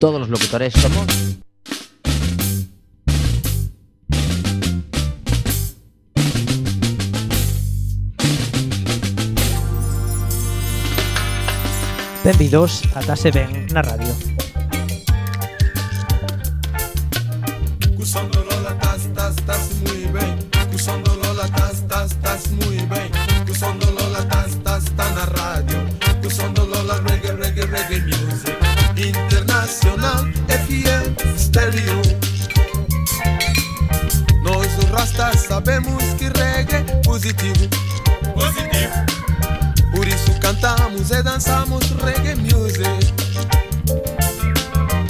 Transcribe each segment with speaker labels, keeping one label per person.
Speaker 1: Todos los locutores somos...
Speaker 2: Benvidos a Tase Ben na radio.
Speaker 3: positivo. Positivo. Por isso cantamos e dançamos reggae music.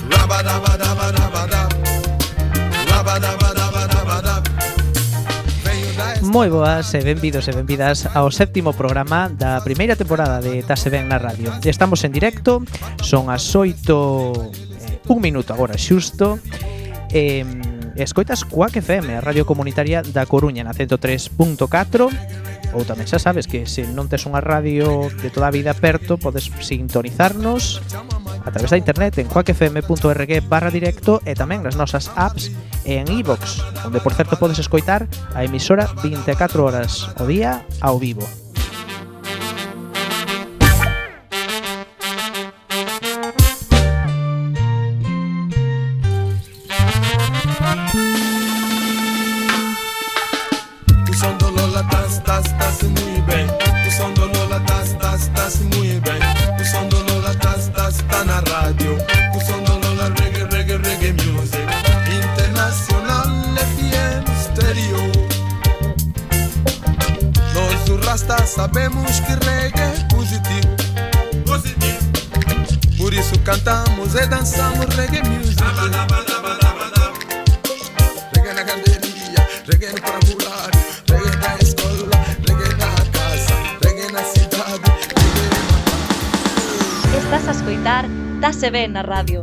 Speaker 3: Rabadabadabadabadab. Rabadabadabadabadab.
Speaker 2: Moi boas e benvidos e benvidas ao séptimo programa da primeira temporada de Tase Ben na Radio. Estamos en directo, son as oito... un minuto agora xusto. Eh, Escoitas Coac FM, a radio comunitaria da Coruña na 103.4 ou tamén xa sabes que se non tes unha radio de toda a vida perto podes sintonizarnos a través da internet en coacfm.org barra directo e tamén nas nosas apps e en iVox, e onde por certo podes escoitar a emisora 24 horas o día ao vivo.
Speaker 3: Rasta, sabemos que reggae é positivo. Positivo. Por isso cantamos e dançamos reggae music. Reggae na galeria, reggae no parabulário, reggae na escola, reggae na casa, reggae na cidade, reggae
Speaker 4: Estás a escoitar Tase Ben na radio.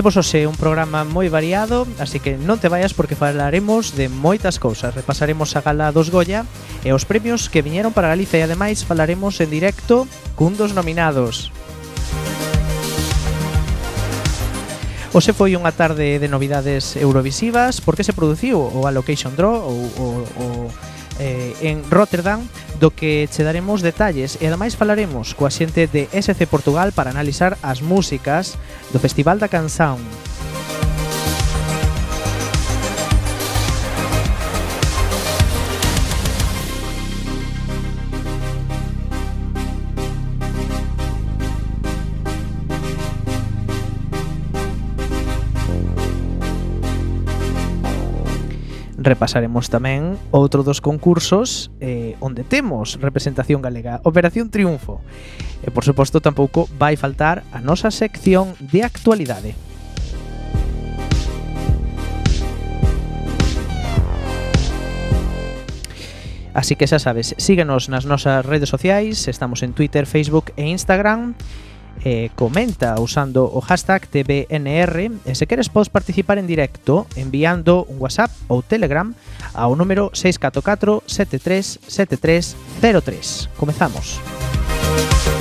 Speaker 2: Temos hoxe un programa moi variado, así que non te vayas porque falaremos de moitas cousas. Repasaremos a gala dos Goya e os premios que viñeron para Galicia e ademais falaremos en directo cun dos nominados. Ose foi unha tarde de novidades eurovisivas, porque se produciu o Allocation Draw ou o, o eh, en Rotterdam do que che daremos detalles e ademais falaremos coa xente de SC Portugal para analizar as músicas do Festival da Canção. repasaremos tamén outro dos concursos eh, onde temos representación galega, Operación Triunfo. E por suposto tampouco vai faltar a nosa sección de actualidade. Así que xa sabes, síguenos nas nosas redes sociais, estamos en Twitter, Facebook e Instagram eh, comenta usando o hashtag TBNR e se queres podes participar en directo enviando un WhatsApp ou Telegram ao número 644 737303. Comezamos. Música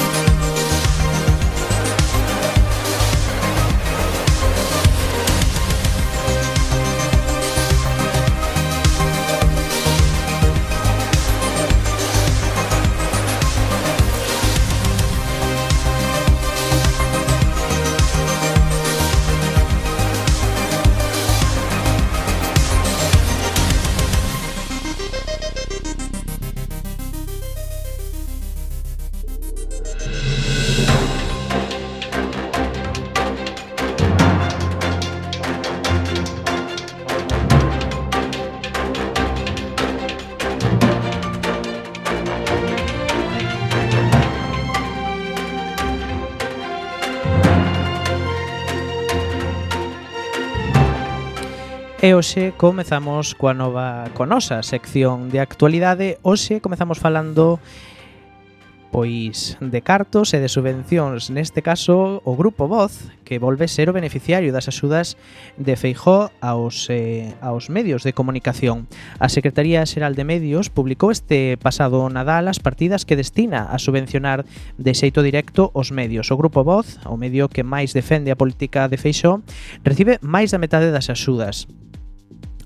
Speaker 2: E hoxe comezamos coa nova coa nosa sección de actualidade. Hoxe comezamos falando pois de cartos e de subvencións, neste caso o Grupo Voz, que volve ser o beneficiario das axudas de Feijó aos, eh, aos medios de comunicación. A Secretaría Xeral de Medios publicou este pasado Nadal as partidas que destina a subvencionar de xeito directo os medios. O Grupo Voz, o medio que máis defende a política de Feijó, recibe máis da metade das axudas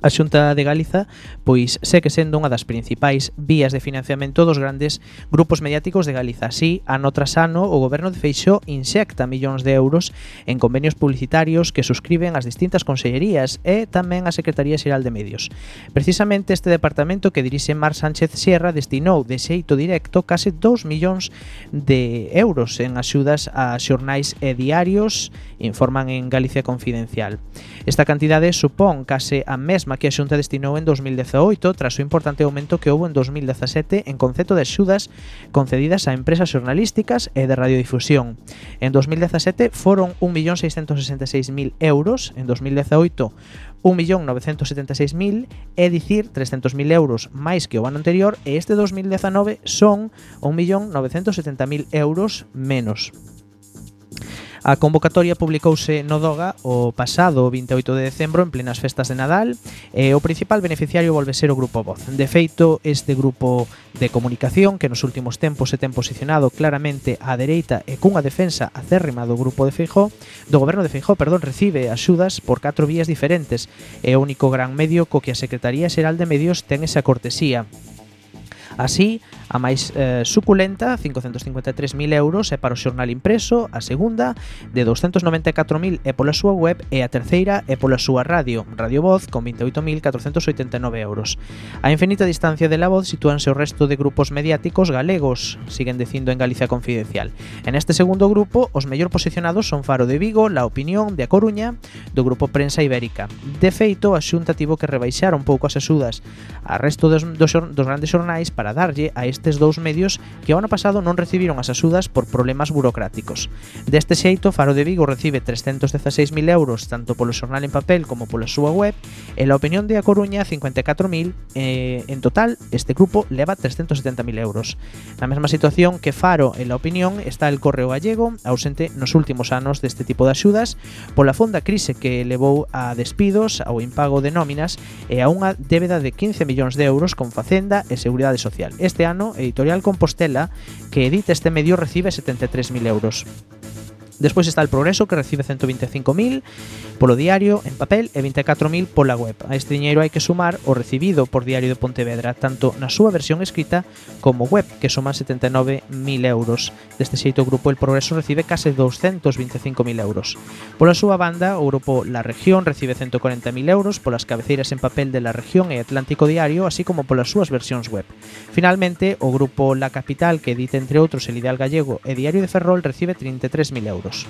Speaker 2: A Xunta de Galiza pois segue sendo unha das principais vías de financiamento dos grandes grupos mediáticos de Galiza. Así, ano tras ano, o goberno de Feixó inxecta millóns de euros en convenios publicitarios que suscriben as distintas consellerías e tamén a Secretaría Xeral de Medios. Precisamente este departamento que dirixe Mar Sánchez Sierra destinou de xeito directo case 2 millóns de euros en axudas a xornais e diarios, informan en Galicia Confidencial. Esta cantidade supón case a mesma mesma que a Xunta destinou en 2018 tras o importante aumento que houve en 2017 en concepto de axudas concedidas a empresas xornalísticas e de radiodifusión. En 2017 foron 1.666.000 euros, en 2018 1.976.000, é dicir 300.000 euros máis que o ano anterior, e este 2019 son 1.970.000 euros menos. A convocatoria publicouse no Doga o pasado 28 de decembro en plenas festas de Nadal e o principal beneficiario volve ser o Grupo Voz. De feito, este grupo de comunicación que nos últimos tempos se ten posicionado claramente á dereita e cunha defensa acérrima do grupo de Feijó, do goberno de Feijó, perdón, recibe axudas por catro vías diferentes e o único gran medio co que a Secretaría Xeral de Medios ten esa cortesía Así, a máis eh, suculenta, 553.000 euros, é para o xornal impreso, a segunda, de 294.000 é pola súa web e a terceira é pola súa radio, Radio Voz, con 28.489 euros. A infinita distancia de la voz sitúanse o resto de grupos mediáticos galegos, siguen dicindo en Galicia Confidencial. En este segundo grupo, os mellor posicionados son Faro de Vigo, La Opinión de A Coruña, do grupo Prensa Ibérica. De feito, a Xunta tivo que rebaixar un pouco as axudas a resto dos, dos, dos grandes xornais para para darlle a estes dous medios que o ano pasado non recibiron as axudas por problemas burocráticos. Deste xeito, Faro de Vigo recibe 316.000 euros tanto polo xornal en papel como pola súa web e la opinión de A Coruña 54.000 eh, en total este grupo leva 370.000 euros. Na mesma situación que Faro e la opinión está el Correo Gallego ausente nos últimos anos deste tipo de axudas pola fonda crise que levou a despidos, ao impago de nóminas e a unha débeda de 15 millóns de euros con Facenda e Seguridade Social Este ano Editorial Compostela, que edita este medio, recibe 73.000 euros. Despois está el Progreso, que recibe 125.000 polo diario en papel e 24.000 pola web. A este diñeiro hai que sumar o recibido por Diario de Pontevedra, tanto na súa versión escrita como web, que suman 79.000 euros. Deste xeito grupo El Progreso recibe case 225.000 euros. Pola súa banda, o grupo La Región recibe 140.000 euros polas cabeceiras en papel de La Región e Atlántico Diario, así como polas súas versións web. Finalmente, o grupo La Capital, que edita entre outros El Ideal Gallego e Diario de Ferrol, recibe 33.000 euros euros.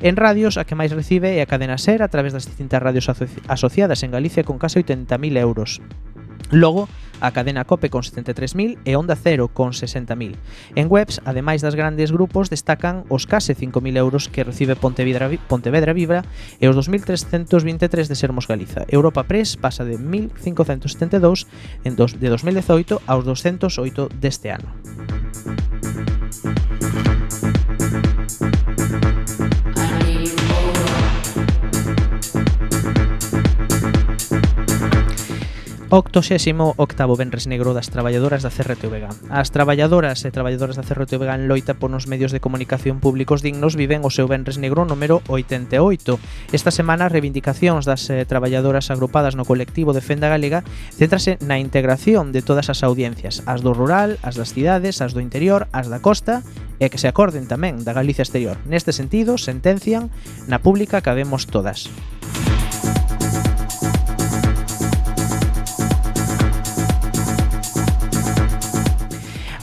Speaker 2: En radios, a que máis recibe é a cadena SER a través das distintas radios aso asociadas en Galicia con case 80.000 euros. Logo, a cadena COPE con 73.000 e Onda Cero con 60.000. En webs, ademais das grandes grupos, destacan os case 5.000 euros que recibe Pontevedra, Pontevedra Vibra e os 2.323 de Sermos Galiza. Europa Press pasa de 1.572 en dos, de 2018 aos 208 deste ano. 88º Benres Negro das Traballadoras da CRTVG. As traballadoras e traballadoras da CRTVG en loita ponos medios de comunicación públicos dignos viven o seu Benres Negro número 88. Esta semana as reivindicacións das eh, traballadoras agrupadas no colectivo Defenda Galega centrase na integración de todas as audiencias, as do rural, as das cidades, as do interior, as da costa e que se acorden tamén da Galicia exterior. Neste sentido, sentencian na pública cabemos todas.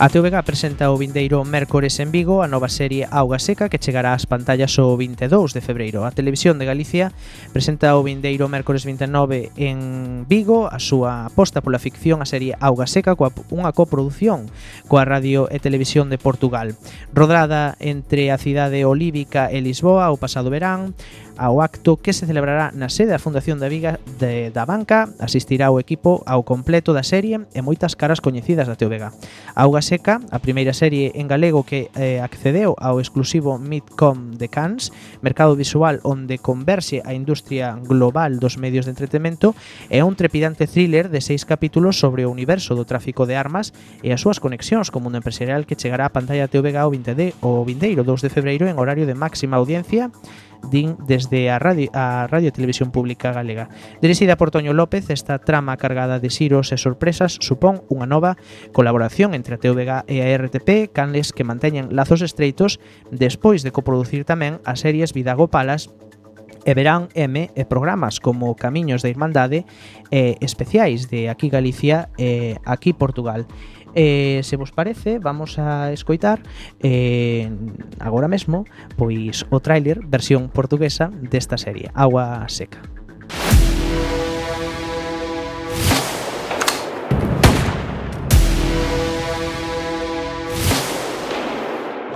Speaker 2: A TVG presenta o vindeiro mércores en Vigo a nova serie Auga Seca que chegará ás pantallas o 22 de febreiro. A Televisión de Galicia presenta o vindeiro mércores 29 en Vigo a súa aposta pola ficción a serie Auga Seca coa unha coproducción coa Radio e Televisión de Portugal. Rodrada entre a cidade olívica e Lisboa o pasado verán, ao acto que se celebrará na sede da Fundación da Viga de, da Banca, asistirá o equipo ao completo da serie e moitas caras coñecidas da TVG. Auga Seca, a primeira serie en galego que eh, accedeu ao exclusivo Midcom de Cannes, mercado visual onde converxe a industria global dos medios de entretenimento, é un trepidante thriller de seis capítulos sobre o universo do tráfico de armas e as súas conexións co mundo empresarial que chegará á pantalla TVG o 20 de, o vindeiro 2 de febreiro en horario de máxima audiencia din desde a radio, a radio e Televisión Pública Galega. Dirixida por Toño López, esta trama cargada de xiros e sorpresas supón unha nova colaboración entre a TVG e a RTP, canles que manteñen lazos estreitos despois de coproducir tamén as series Vidagopalas e Verán M e programas como Camiños da Irmandade e especiais de Aquí Galicia e Aquí Portugal eh, se vos parece, vamos a escoitar eh, agora mesmo pois o tráiler versión portuguesa desta serie, Agua Seca.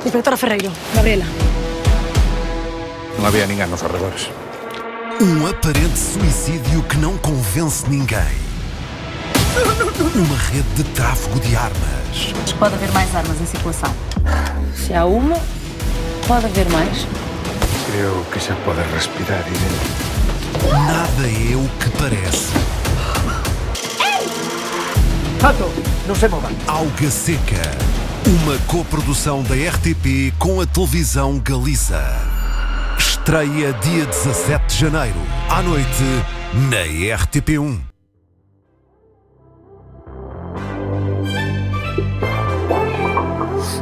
Speaker 1: Inspectora Ferreiro, Gabriela.
Speaker 5: Não havia ninguém nos arredores.
Speaker 6: Um aparente suicídio que não convence ninguém. Uma rede de tráfego de armas.
Speaker 7: Pode haver mais armas em circulação.
Speaker 1: Se há uma, pode haver mais.
Speaker 5: Creo que se pode respirar dentro.
Speaker 6: Nada é o que parece.
Speaker 8: Tato, não se movan.
Speaker 6: Alga Seca. Uma coprodução da RTP com a televisão Galiza. Estreia dia 17 de janeiro, à noite, na RTP1.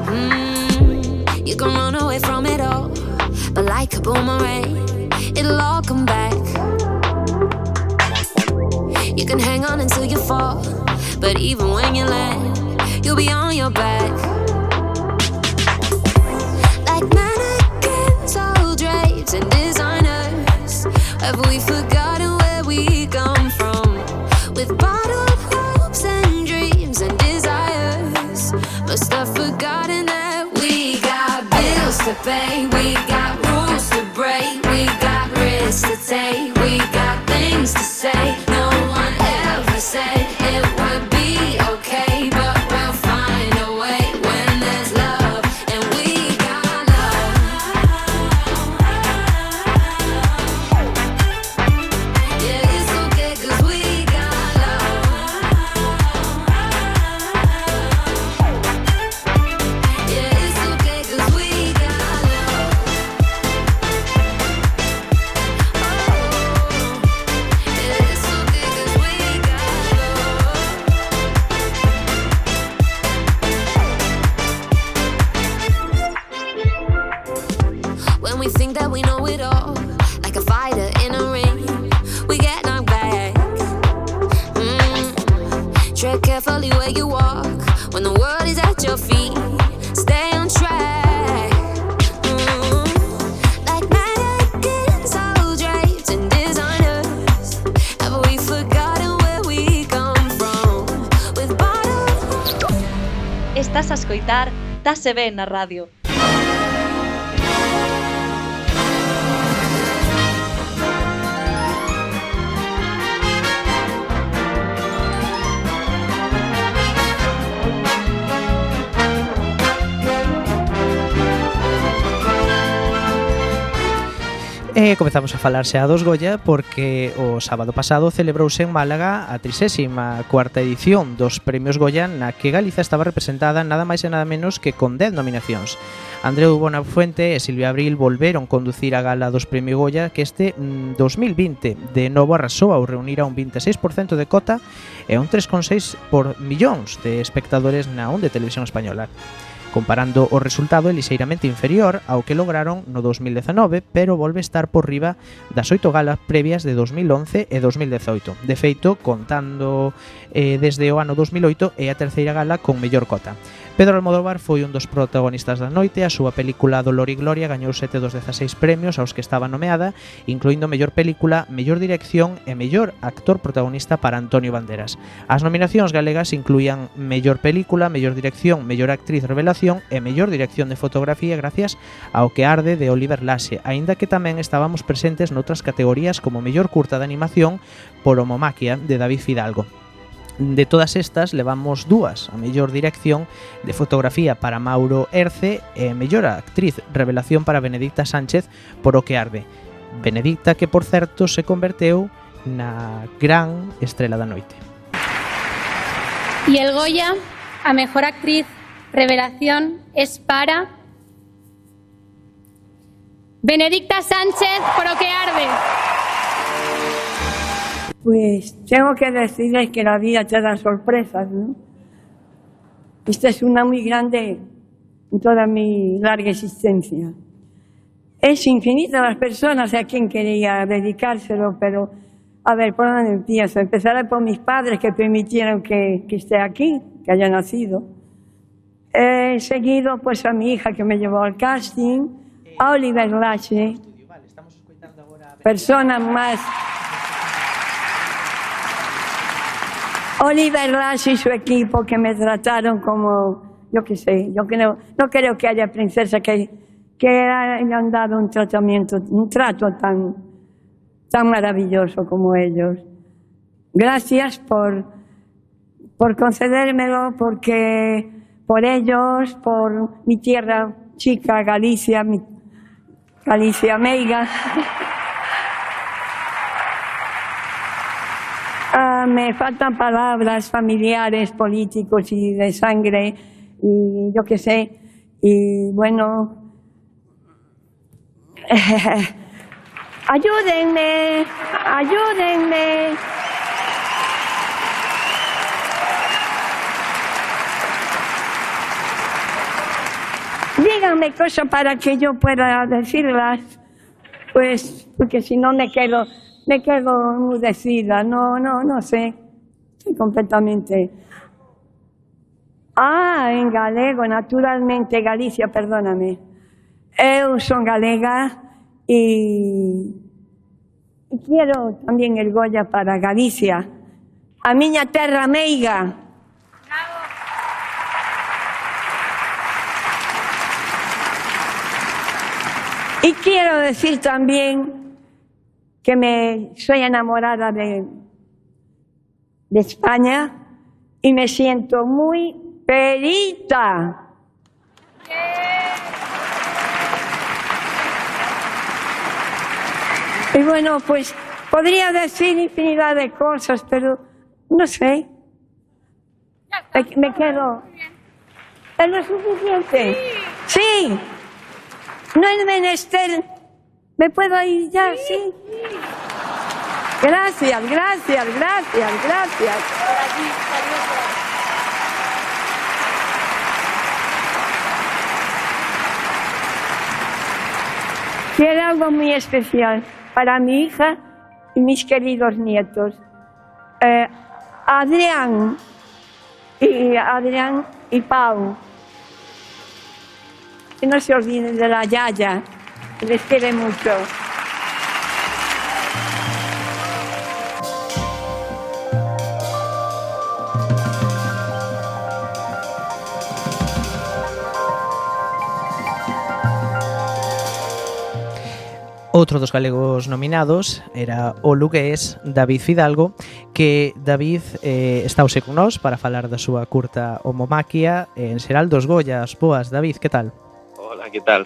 Speaker 9: Mm, you can run away from it all, but like a boomerang, it'll all come back. You can hang on until you fall, but even when you land, you'll be on your back. Like mannequins, drapes and designers, have we forgotten where we come from? With bottled to pay, we got rules to break, we got risks to take, we got
Speaker 4: se ve en la radio.
Speaker 2: E comezamos a falar xa dos Goya porque o sábado pasado celebrouse en Málaga a 34ª edición dos Premios Goya na que Galiza estaba representada nada máis e nada menos que con 10 nominacións. Andreu Bonafuente e Silvia Abril volveron conducir a gala dos Premios Goya que este mm, 2020 de novo arrasou ao reunir a un 26% de cota e un 3,6 por millóns de espectadores na onde televisión española. Comparando o resultado é lixeiramente inferior ao que lograron no 2019, pero volve estar por riba das oito galas previas de 2011 e 2018. De feito, contando eh, desde o ano 2008 é a terceira gala con mellor cota. Pedro Almodóvar foi un dos protagonistas da noite, a súa película Dolor e Gloria gañou 7 dos 16 premios aos que estaba nomeada, incluindo mellor película, mellor dirección e mellor actor protagonista para Antonio Banderas. As nominacións galegas incluían mellor película, mellor dirección, mellor actriz revelación Dirección e Mellor Dirección de Fotografía gracias ao que arde de Oliver Lasse, aínda que tamén estábamos presentes noutras categorías como Mellor Curta de Animación por Homomaquia de David Fidalgo. De todas estas levamos dúas, a mellor dirección de fotografía para Mauro Erce e mellor actriz revelación para Benedicta Sánchez por O que arde. Benedicta que por certo se converteu na gran estrela da noite.
Speaker 10: E el Goya a mellor actriz Revelación es para Benedicta Sánchez por O que arde.
Speaker 11: Pues tengo que decirles que la vida te da sorpresas, ¿no? Esta es una muy grande en toda mi larga existencia. Es infinita las personas a quien quería dedicárselo, pero a ver, ¿por dónde empiezo? Empezaré por mis padres que permitieron que esté aquí, que haya nacido. He seguido pues a mi hija que me llevó al casting, a Oliver Lache, persona más... Oliver Lache y su equipo que me trataron como, yo qué sé, yo creo, no creo que haya princesa que, que hayan dado un tratamiento, un trato tan, tan maravilloso como ellos. Gracias por, por concedérmelo, porque por ellos, por mi tierra chica, Galicia, mi, Galicia Meiga. Ah, me faltan palabras familiares, políticos y de sangre, y yo qué sé, y bueno, ayúdenme, ayúdenme. Díganme cosas para que yo pueda decirlas, pues, porque si no me quedo, me quedo mudecida. No, no, no sé. Estoy completamente. Ah, en galego, naturalmente, Galicia, perdóname. Eu son galega y quiero también el Goya para Galicia. A miña terra meiga. Y quiero decir también que me soy enamorada de, de España y me siento muy perita. Y bueno, pues podría decir infinidad de cosas, pero no sé. Me, me quedo. ¿Es lo suficiente? Sí. No es menester. ¿Me puedo ir ya? Sí. Gracias, gracias, gracias, gracias. Quiero algo muy especial para mi hija y mis queridos nietos. Eh, Adrián y Adrián y Pau. que no se olviden de la Yaya, que les quiere mucho.
Speaker 2: Outro dos galegos nominados era o lugués David Fidalgo, que David eh, está hoxe con nós para falar da súa curta homomaquia en Xeral dos Goyas Boas, David, que tal?
Speaker 12: Hola, que tal?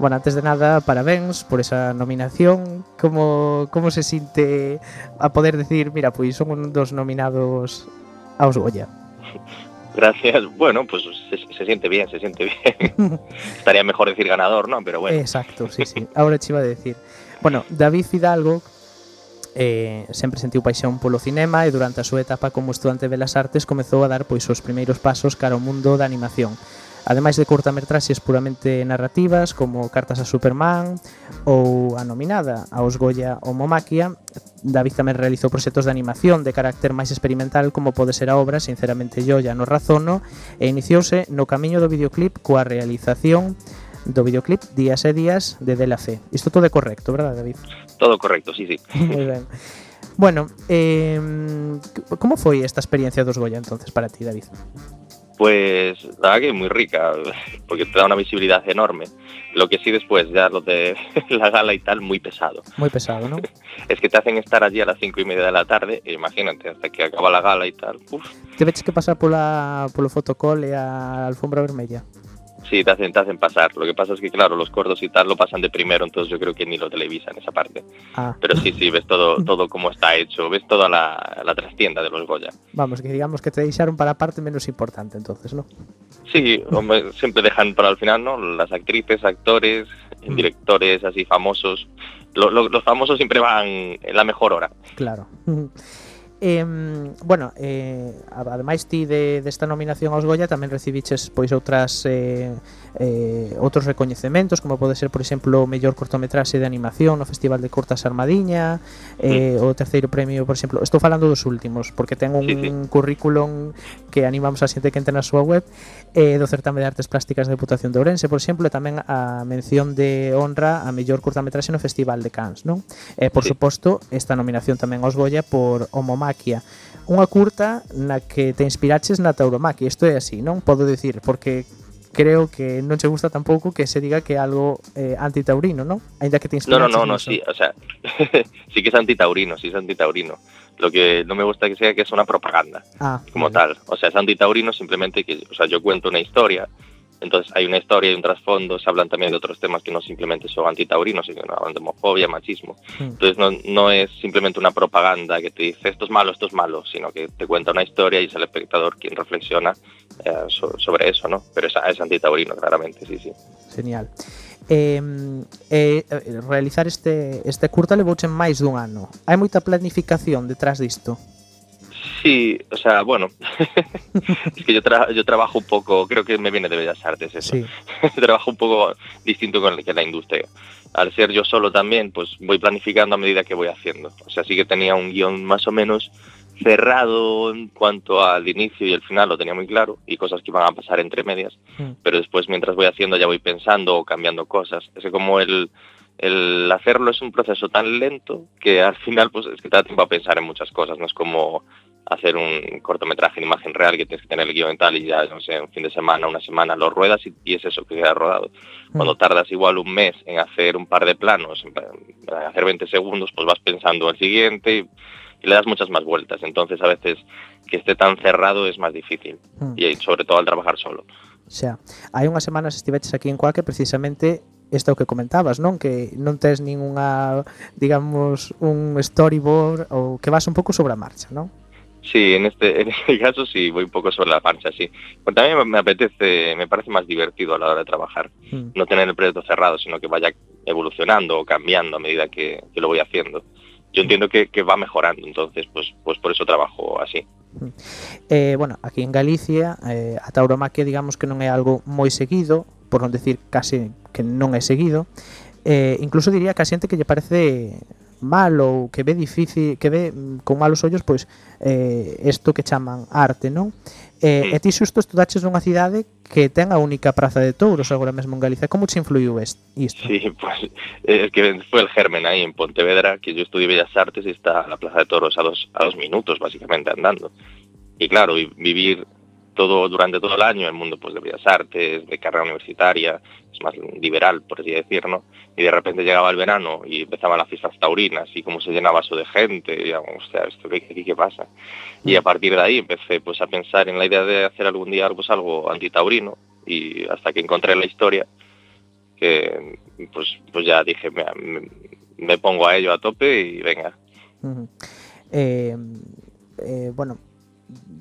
Speaker 2: Bueno, antes de nada, parabéns por esa nominación. Como, como se sinte a poder decir, mira, pois son dos nominados aos Goya?
Speaker 12: Gracias. Bueno, pues se, se siente bien, se siente bien. Estaría mejor decir ganador, ¿no? Pero bueno.
Speaker 2: Exacto, sí, sí. Ahora te iba a decir. Bueno, David Fidalgo eh, sempre sentiu paixón polo cinema e durante a súa etapa como estudante de Belas Artes comezou a dar pois os primeiros pasos cara ao mundo da animación. ademais de curtametraxes puramente narrativas como Cartas a Superman ou a nominada aos Goya o Momakia, David tamén realizou proxectos de animación de carácter máis experimental como pode ser a obra Sinceramente yo ya no razono e iniciouse no camiño do videoclip coa realización do videoclip Días e Días de Dela Fe. Isto todo é correcto, verdad, David?
Speaker 12: Todo correcto, sí, sí.
Speaker 2: Muy ben. Bueno, eh, como foi esta experiencia dos Goya entonces para ti, David?
Speaker 12: Pues la verdad que muy rica, porque te da una visibilidad enorme. Lo que sí después, ya lo de la gala y tal, muy pesado.
Speaker 2: Muy pesado, ¿no?
Speaker 12: Es que te hacen estar allí a las cinco y media de la tarde, e imagínate, hasta que acaba la gala y tal. Uf.
Speaker 2: Te veches que pasar pola, polo fotocall e a alfombra vermella?
Speaker 12: Sí, te hacen, te hacen pasar. Lo que pasa es que, claro, los cortos y tal lo pasan de primero, entonces yo creo que ni lo televisan esa parte.
Speaker 2: Ah.
Speaker 12: Pero sí, sí, ves todo, todo cómo está hecho, ves toda la, la trastienda de los Goya.
Speaker 2: Vamos, que digamos que te deixaron para parte menos importante, entonces, ¿no?
Speaker 12: Sí, hombre, siempre dejan para el final, ¿no? Las actrices, actores, directores así famosos. Lo- lo- los famosos siempre van en la mejor hora.
Speaker 2: Claro. Eh, bueno, eh, ademais ti de, desta nominación aos Goya tamén recibiches pois outras eh, eh, outros recoñecementos como pode ser, por exemplo, o mellor cortometraxe de animación no Festival de Cortas Armadiña eh, mm. o terceiro premio, por exemplo estou falando dos últimos, porque ten un
Speaker 12: sí, sí.
Speaker 2: currículum que animamos a xente que entre na súa web eh, do Certame de Artes Plásticas da Deputación de Ourense, por exemplo e tamén a mención de honra a mellor cortometraxe no Festival de Cannes non? Eh, por
Speaker 12: sí.
Speaker 2: suposto, esta nominación tamén os Goya por Homomaquia unha curta na que te inspiraches na tauromaquia, isto é así, non? Podo dicir, porque creo que non che gusta tampouco que se diga que algo eh, antitaurino, non? Ainda que te
Speaker 12: No, no, no, no, sí, o sea, sí que es antitaurino, sí es antitaurino. Lo que no me gusta que sea que es una propaganda
Speaker 2: Ah,
Speaker 12: como tal. O sea, es antitaurino simplemente que, o sea, yo cuento una historia, entonces hay una historia y un trasfondo, se hablan también de otros temas que no simplemente son antitaurinos, sino que hablan de homofobia, machismo.
Speaker 2: Mm.
Speaker 12: Entonces no, no es simplemente una propaganda que te dice esto es malo, esto es malo, sino que te cuenta una historia y es el espectador quien reflexiona eh, so- sobre eso, ¿no? Pero es, es antitaurino, claramente, sí, sí.
Speaker 2: Genial. Eh, eh, realizar este este curta levouche máis dun ano. Hai moita planificación detrás disto.
Speaker 12: Sí, o sea, bueno, es que yo, tra- yo trabajo un poco, creo que me viene de Bellas Artes eso.
Speaker 2: Sí.
Speaker 12: trabajo un poco distinto con el que la industria. Al ser yo solo también, pues voy planificando a medida que voy haciendo. O sea, sí que tenía un guion más o menos cerrado en cuanto al inicio y el final, lo tenía muy claro, y cosas que iban a pasar entre medias.
Speaker 2: Mm.
Speaker 12: Pero después, mientras voy haciendo, ya voy pensando o cambiando cosas. Es que como el, el hacerlo es un proceso tan lento que al final, pues es que te da tiempo a pensar en muchas cosas. No es como hacer un cortometraje en imagen real que tienes que tener el guion y tal y ya, no sé, un fin de semana, una semana lo ruedas y, y es eso que queda rodado. Cuando tardas igual un mes en hacer un par de planos, en hacer 20 segundos, pues vas pensando el siguiente y, y le das muchas más vueltas. Entonces a veces que esté tan cerrado es más difícil
Speaker 2: Mm.
Speaker 12: y sobre todo al trabajar solo.
Speaker 2: O sea, hai unhas semanas estiveches aquí en Coaque precisamente isto que comentabas, non? Que non tes ningunha, digamos, un storyboard ou que vas un pouco sobre a marcha, non?
Speaker 12: Sí, en este, en este caso sí, voy un poco sobre la marcha, sí. Porque también me apetece, me parece más divertido a la hora de trabajar.
Speaker 2: Mm.
Speaker 12: No tener el proyecto cerrado, sino que vaya evolucionando o cambiando a medida que, que lo voy haciendo. Yo entiendo que, que va mejorando, entonces pues, pues por eso trabajo así.
Speaker 2: Eh, bueno, aquí en Galicia eh, a tauromaquia digamos que non é algo moi seguido, por non decir case que non é seguido. Eh, incluso diría que a xente que lle parece mal ou que ve difícil, que ve mm, con malos ollos pois eh, isto que chaman arte, non? Eh, e ti xusto estudaches nunha cidade que ten a única praza de touros agora mesmo en Galicia. Como te influiu isto?
Speaker 12: Sí, pues, es que foi el germen aí en Pontevedra, que yo estudié Bellas Artes e está a la plaza de toros a dos, a dos minutos, básicamente, andando. Y claro, vivir todo durante todo el año el mundo pues de Bellas Artes, de carrera universitaria, es más liberal, por así decir, ¿no? Y de repente llegaba el verano y empezaban las fiestas taurinas y cómo se llenaba eso de gente, y digamos, hostia, ¿esto qué, qué, pasa? Y a partir de ahí empecé pues a pensar en la idea de hacer algún día pues, algo antitaurino y hasta que encontré la historia que pues pues ya dije "Mira, me, pongo a ello a tope y venga.
Speaker 2: Eh, eh, bueno,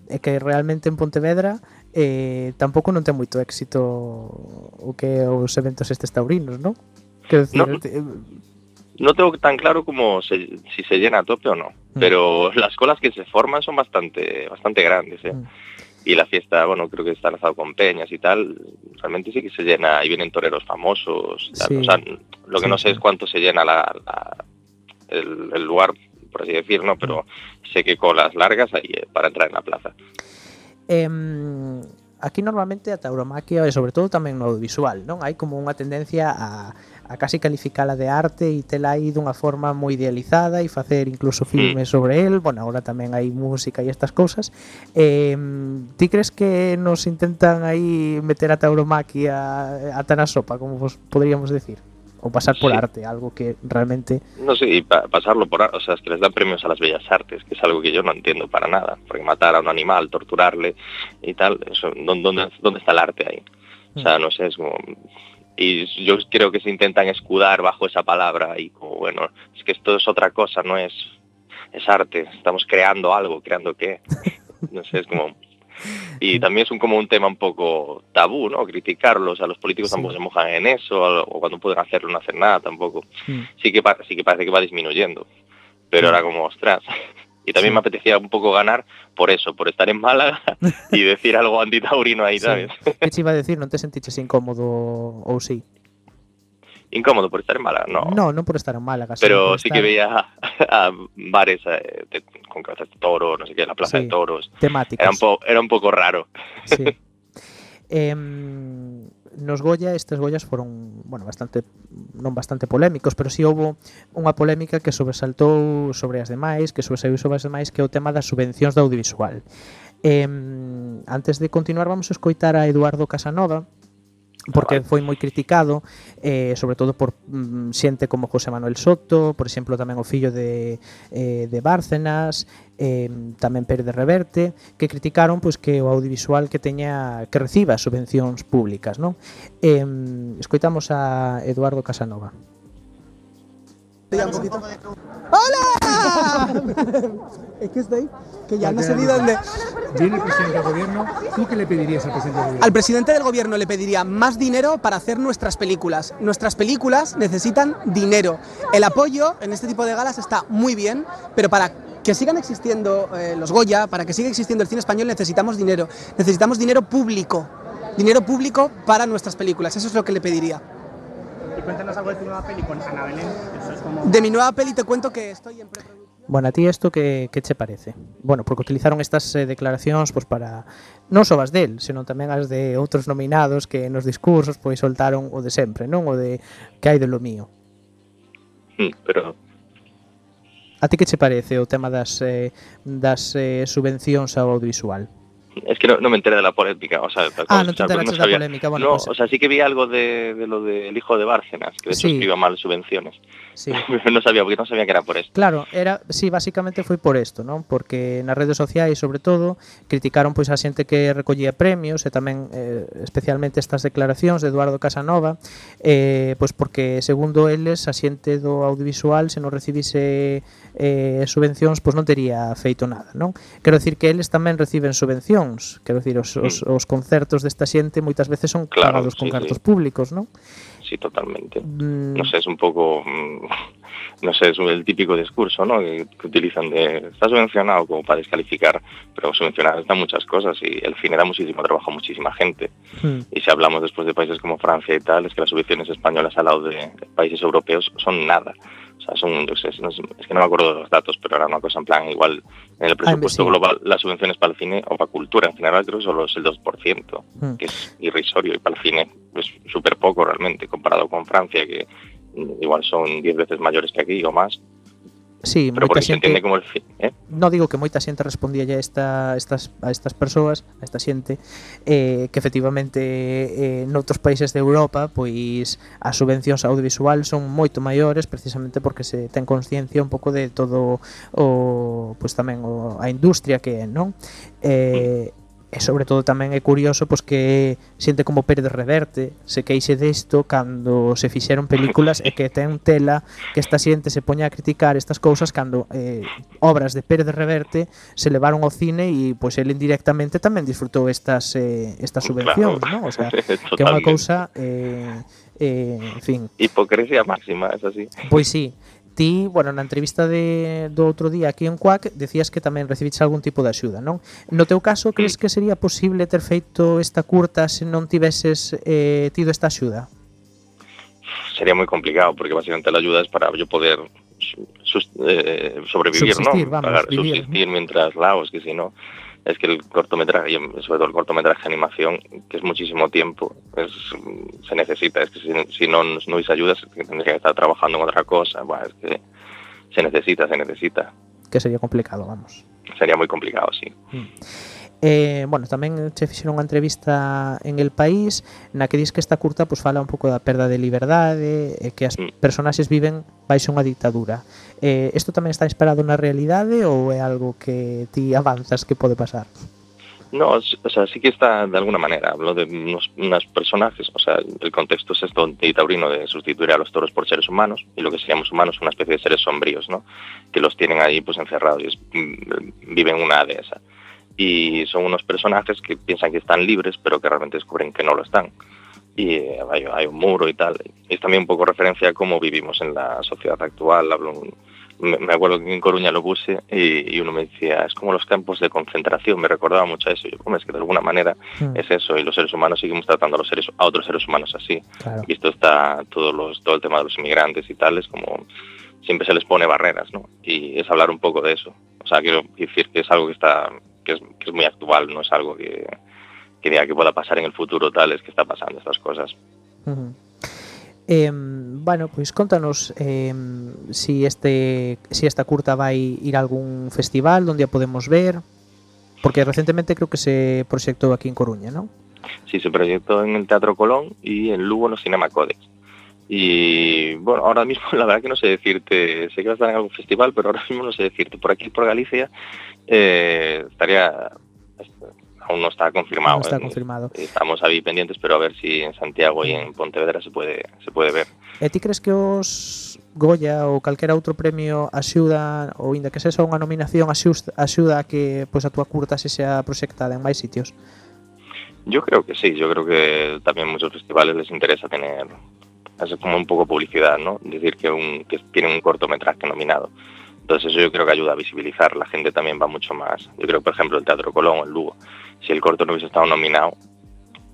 Speaker 2: é que realmente en Pontevedra eh, tampouco non ten moito éxito o que os eventos estes taurinos, non? Quero decir,
Speaker 12: No.
Speaker 2: eh,
Speaker 12: no tengo tan claro como se- si se llena a tope o no
Speaker 2: Mm.
Speaker 12: pero las colas que se forman son bastante bastante grandes ¿eh?
Speaker 2: Mm.
Speaker 12: y la fiesta bueno creo que está lanzado con peñas y tal realmente sí que se llena y vienen toreros famosos y tal.
Speaker 2: Sí.
Speaker 12: o sea lo que
Speaker 2: Sí,
Speaker 12: no sé es cuánto se llena la, la- el, el lugar por así decir no pero sé que colas largas hay eh, para entrar en la plaza
Speaker 2: Em, aquí normalmente a tauromaquia e sobre todo tamén no audiovisual, non? Hai como unha tendencia a, a casi calificala de arte e tela aí dunha forma moi idealizada e facer incluso filmes sobre el, bueno, agora tamén hai música e estas cousas. Eh, ti crees que nos intentan aí meter a tauromaquia ata na sopa, como vos poderíamos decir? O pasar por
Speaker 12: Sí.
Speaker 2: arte, algo que realmente
Speaker 12: No sé, y pa- pasarlo por... ar- O sea, es que les dan premios a las bellas artes, que es algo que yo no entiendo para nada. Porque matar a un animal, torturarle y tal, eso, ¿dó- ¿dónde, dónde está el arte ahí? O sea, no sé, es como... Y yo creo que se intentan escudar bajo esa palabra y como, bueno, es que esto es otra cosa, no es... Es arte, estamos creando algo, creando qué. No sé, es como... Y también es un, como un tema un poco tabú, ¿no? Criticarlo, o sea, los políticos
Speaker 2: Sí.
Speaker 12: tampoco se mojan en eso, o cuando pueden hacerlo no hacen nada tampoco
Speaker 2: Mm.
Speaker 12: sí que, sí que parece que va disminuyendo. Pero ahora como, ostras. Y también
Speaker 2: Sí.
Speaker 12: me apetecía un poco ganar por eso, por estar en Málaga y decir algo antitaurino ahí,
Speaker 2: Sí.
Speaker 12: ¿sabes?
Speaker 2: que te iba a decir, non te sentiches incómodo ou sí?
Speaker 12: incómodo por estar en Málaga, no.
Speaker 2: No, non por estar en Málaga.
Speaker 12: Pero sí
Speaker 2: estar...
Speaker 12: que veía a, a bares eh, de, con cabezas de toro, no sé qué, la plaza
Speaker 2: sí,
Speaker 12: de toros.
Speaker 2: Temáticas.
Speaker 12: Era un, po, era un pouco raro.
Speaker 2: Sí. eh, nos Goya estes Goyas foron, bueno, bastante non bastante polémicos, pero si sí houve unha polémica que sobresaltou sobre as demais, que sobresaiu sobre as demais, que é o tema das subvencións do audiovisual. Eh, antes de continuar vamos a escoitar a Eduardo Casanova, porque foi moi criticado eh, sobre todo por mm, xente como José Manuel Soto, por exemplo tamén o fillo de, eh, de Bárcenas eh, tamén Pérez de Reverte que criticaron pois que o audiovisual que teña que reciba subvencións públicas non? Eh, escoitamos a Eduardo Casanova
Speaker 13: un poquito. ¡Hola! es que estoy, que ya no sé ni dónde.
Speaker 14: Viene el presidente del gobierno, ¿tú qué le pedirías al presidente del gobierno?
Speaker 13: Al presidente del gobierno le pediría más dinero para hacer nuestras películas. Nuestras películas necesitan dinero. El apoyo en este tipo de galas está muy bien, pero para que sigan existiendo eh, los Goya, para que siga existiendo el cine español necesitamos dinero. Necesitamos dinero público. Dinero público para nuestras películas. Eso es lo que le pediría.
Speaker 14: Y cuéntanos algo de tu nueva peli con Ana Belén.
Speaker 13: De mi nueva peli te cuento que estoy en preproducción.
Speaker 2: Bueno, a ti isto que, que che parece? Bueno, porque utilizaron estas eh, declaracións pois, para non só as del, senón tamén as de outros nominados que nos discursos pois soltaron o de sempre, non? O de que hai de lo mío.
Speaker 12: Sí, pero
Speaker 2: A ti que che parece o tema das eh, das eh, subvencións ao audiovisual?
Speaker 12: Es que no, no me enteré de la polémica, o sea,
Speaker 2: ah, no te enteraste no de la polémica, bueno,
Speaker 12: no,
Speaker 2: pues...
Speaker 12: o sea, sí que vi algo de, de lo del de hijo de Bárcenas, que de
Speaker 2: sí.
Speaker 12: hecho escriba mal subvenciones.
Speaker 2: Sí.
Speaker 12: non sabía, porque non sabía que era por esto.
Speaker 2: Claro, era, sí, basicamente foi por isto, non? Porque nas redes sociais, sobre todo, criticaron pois a xente que recollía premios eh, e tamén eh, especialmente estas declaracións de Eduardo Casanova, eh, pois porque segundo eles a xente do audiovisual se non recibise eh, subvencións, pois non tería feito nada, non? Quero dicir que eles tamén reciben subvencións, quero dicir os, os, mm. os concertos desta xente moitas veces son
Speaker 12: claro,
Speaker 2: pagados con
Speaker 12: sí,
Speaker 2: cartos
Speaker 12: sí.
Speaker 2: públicos, non?
Speaker 12: Sí, totalmente.
Speaker 2: Mm,
Speaker 12: No sé, es un poco, mm, no sé, es el típico discurso, ¿no? Que, que utilizan de, está subvencionado como para descalificar, pero subvencionado está muchas cosas y el cine da muchísimo trabajo a muchísima gente.
Speaker 2: hmm.
Speaker 12: Y si hablamos después de países como Francia y tal, es que las subvenciones españolas al lado de países europeos son nada. O sea, son, yo sé, no sé, es que no me acuerdo de los datos, pero era una cosa en plan, igual en el presupuesto
Speaker 2: sí.
Speaker 12: global, las subvenciones para el cine o para cultura en general creo que solo es el 2%,
Speaker 2: Hmm.
Speaker 12: que es irrisorio, y para el cine es súper poco realmente, comparado con Francia, que mm, igual son 10 veces mayores que aquí o más,
Speaker 2: Sí,
Speaker 12: pero
Speaker 2: moita xente
Speaker 12: entende como el fin, eh?
Speaker 2: No digo que moita xente respondía a esta, estas, a estas persoas, a esta xente eh, que efectivamente eh, noutros países de Europa pois as subvencións audiovisual son moito maiores precisamente porque se ten conciencia un pouco de todo o pois tamén o, a industria que é, non? Eh, mm E sobre todo tamén é curioso pois que xente como Pérez Reverte se queixe desto cando se fixeron películas e que ten tela que esta xente se poña a criticar estas cousas cando eh, obras de Pérez Reverte se levaron ao cine e pois ele indirectamente tamén disfrutou estas eh, estas subvencións,
Speaker 12: claro.
Speaker 2: non? O sea, que é unha cousa eh, eh, en fin.
Speaker 12: Hipocresía máxima, é así.
Speaker 2: Pois sí, Ti, bueno, na entrevista de, do outro día aquí en Cuac, decías que tamén recibiches algún tipo de axuda, non? No teu caso, crees que sería posible ter feito esta curta se non tiveses eh, tido esta axuda?
Speaker 12: Sería moi complicado, porque basicamente a axuda é para yo poder sus, eh, sobrevivir, ¿no?
Speaker 2: Vamos,
Speaker 12: Pagar,
Speaker 2: vivir,
Speaker 12: subsistir mientras laos, que si no es que el cortometraje, y sobre todo el cortometraje de animación, que es muchísimo tiempo, es, se necesita, es que si, si no nos no hubiese ayudas, tendría que estar trabajando en otra cosa, bueno, es que se necesita, se necesita.
Speaker 2: Que sería complicado, vamos.
Speaker 12: Sería moi complicado, sí.
Speaker 2: Eh, bueno, tamén che fixeron unha entrevista en El País na que dis que esta curta pues, fala un pouco da perda de liberdade e que as personaxes viven baixo unha dictadura. Eh, isto tamén está inspirado na realidade ou é algo que ti avanzas que pode pasar?
Speaker 12: No, o sea, sí que está de alguna manera. Hablo de unos, unos personajes, o sea, el contexto es esto de taurino de sustituir a los toros por seres humanos y lo que seríamos humanos son una especie de seres sombríos, ¿no? Que los tienen ahí pues encerrados y es- mm, viven una dehesa. Y son unos personajes que piensan que están libres, pero que realmente descubren que no lo están. Y eh, hay, hay un muro y tal. Es también un poco referencia a cómo vivimos en la sociedad actual. Hablo un- me me acuerdo que en Coruña lo puse y, y uno me decía, es como los campos de concentración, me recordaba mucho a eso. Y yo, "Hombre, es que de alguna manera
Speaker 2: Mm.
Speaker 12: es eso, y los seres humanos seguimos tratando a los seres a otros seres humanos así.
Speaker 2: Claro.
Speaker 12: Esto está todo los todo el tema de los inmigrantes y tal, es como siempre se les pone barreras, ¿no? Y es hablar un poco de eso. O sea, quiero decir que es algo que está que es, que es muy actual, no es algo que que diga que pueda pasar en el futuro tal, es que está pasando estas cosas.
Speaker 2: Eh, bueno, pois contanos eh, si este si esta curta vai ir a algún festival onde a podemos ver porque recentemente creo que se proxectou aquí en Coruña, ¿no?
Speaker 12: Sí, se proyectó en el Teatro Colón y en Lugo en los Cinema Codex. Y bueno, ahora mismo la verdad que no sé decirte, sé que va a estar en algún festival, pero ahora mismo no sé decirte. Por aquí, por Galicia, eh, estaría, aún no está confirmado.
Speaker 2: Está
Speaker 12: Eh,
Speaker 2: confirmado.
Speaker 12: Estamos ahí pendientes, pero a ver si en Santiago y en Pontevedra se puede, se puede ver.
Speaker 2: E ti crees que os Goya ou calquera outro premio axuda ou inda que sexa unha nominación axuda a que pois a túa curta se sea proxectada en máis sitios?
Speaker 12: Yo creo que sí, yo creo que también muchos festivales les interesa tener es como un poco publicidad, ¿no? Decir que, un, que tienen un cortometraje nominado. Entonces eso yo creo que ayuda a visibilizar, la gente también va mucho más. Yo creo, por ejemplo, el Teatro Colón o el Lugo, si el corto no hubiese estado nominado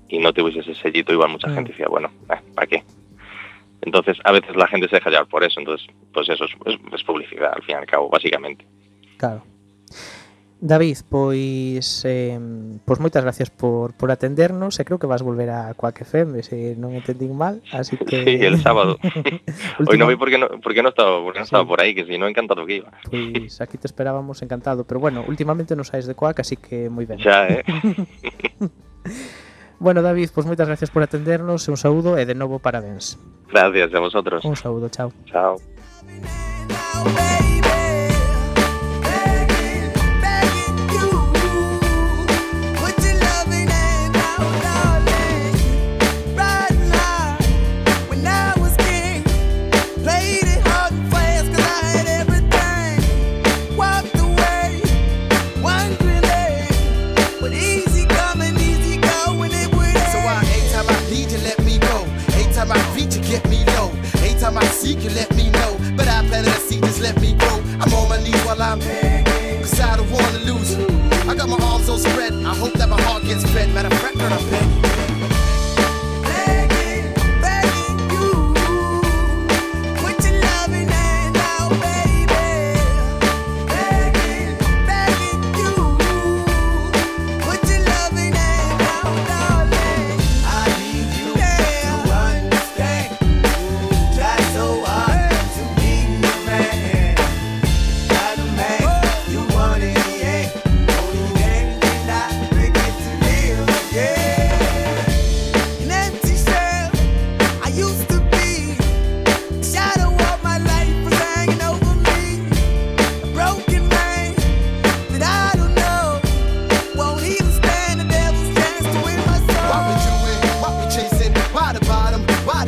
Speaker 12: y no tuviese ese sellito, igual mucha gente decía, bueno, eh, ¿para qué? Entonces a veces la gente se deja llevar por eso, entonces pues eso es, es, es publicidad al fin y al cabo, básicamente.
Speaker 2: Claro. David, pois eh, pois moitas gracias por, por atendernos e creo que vas volver a Quack FM se non entendín mal, así que
Speaker 12: Sí, el sábado. Hoy
Speaker 2: non
Speaker 12: vi porque non porque non estaba, porque non sí. estaba por aí, que si no encantado que iba.
Speaker 2: Pois aquí te esperábamos encantado, pero bueno, últimamente non saes de Quack, así que moi ben.
Speaker 12: Xa, eh.
Speaker 2: bueno, David, pois moitas gracias por atendernos, un saúdo e de novo parabéns.
Speaker 12: Gracias a vosotros.
Speaker 2: Un saúdo, chao.
Speaker 12: Chao.
Speaker 15: Seek you, let me know. But I planted a seed, just let me grow. I'm on my knees while I'm Cause I don't wanna lose. I got my arms all spread. I hope that my heart gets fed. Matter of fact, I'm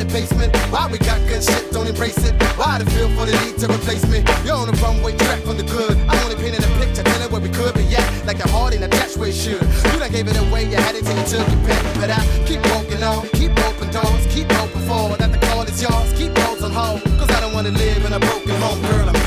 Speaker 15: basement? Why we got good shit? Don't embrace it. Why the feel for the need to replace me? You're on the runway track from the good. I only painted a picture, tell it where we could be at. Like a heart in a dash where it should. You done gave it away, you had it till you took your pen. But I keep walking on, keep open doors, keep open for that the call is yours. Keep those on cause I don't wanna live in a broken home, girl. I'm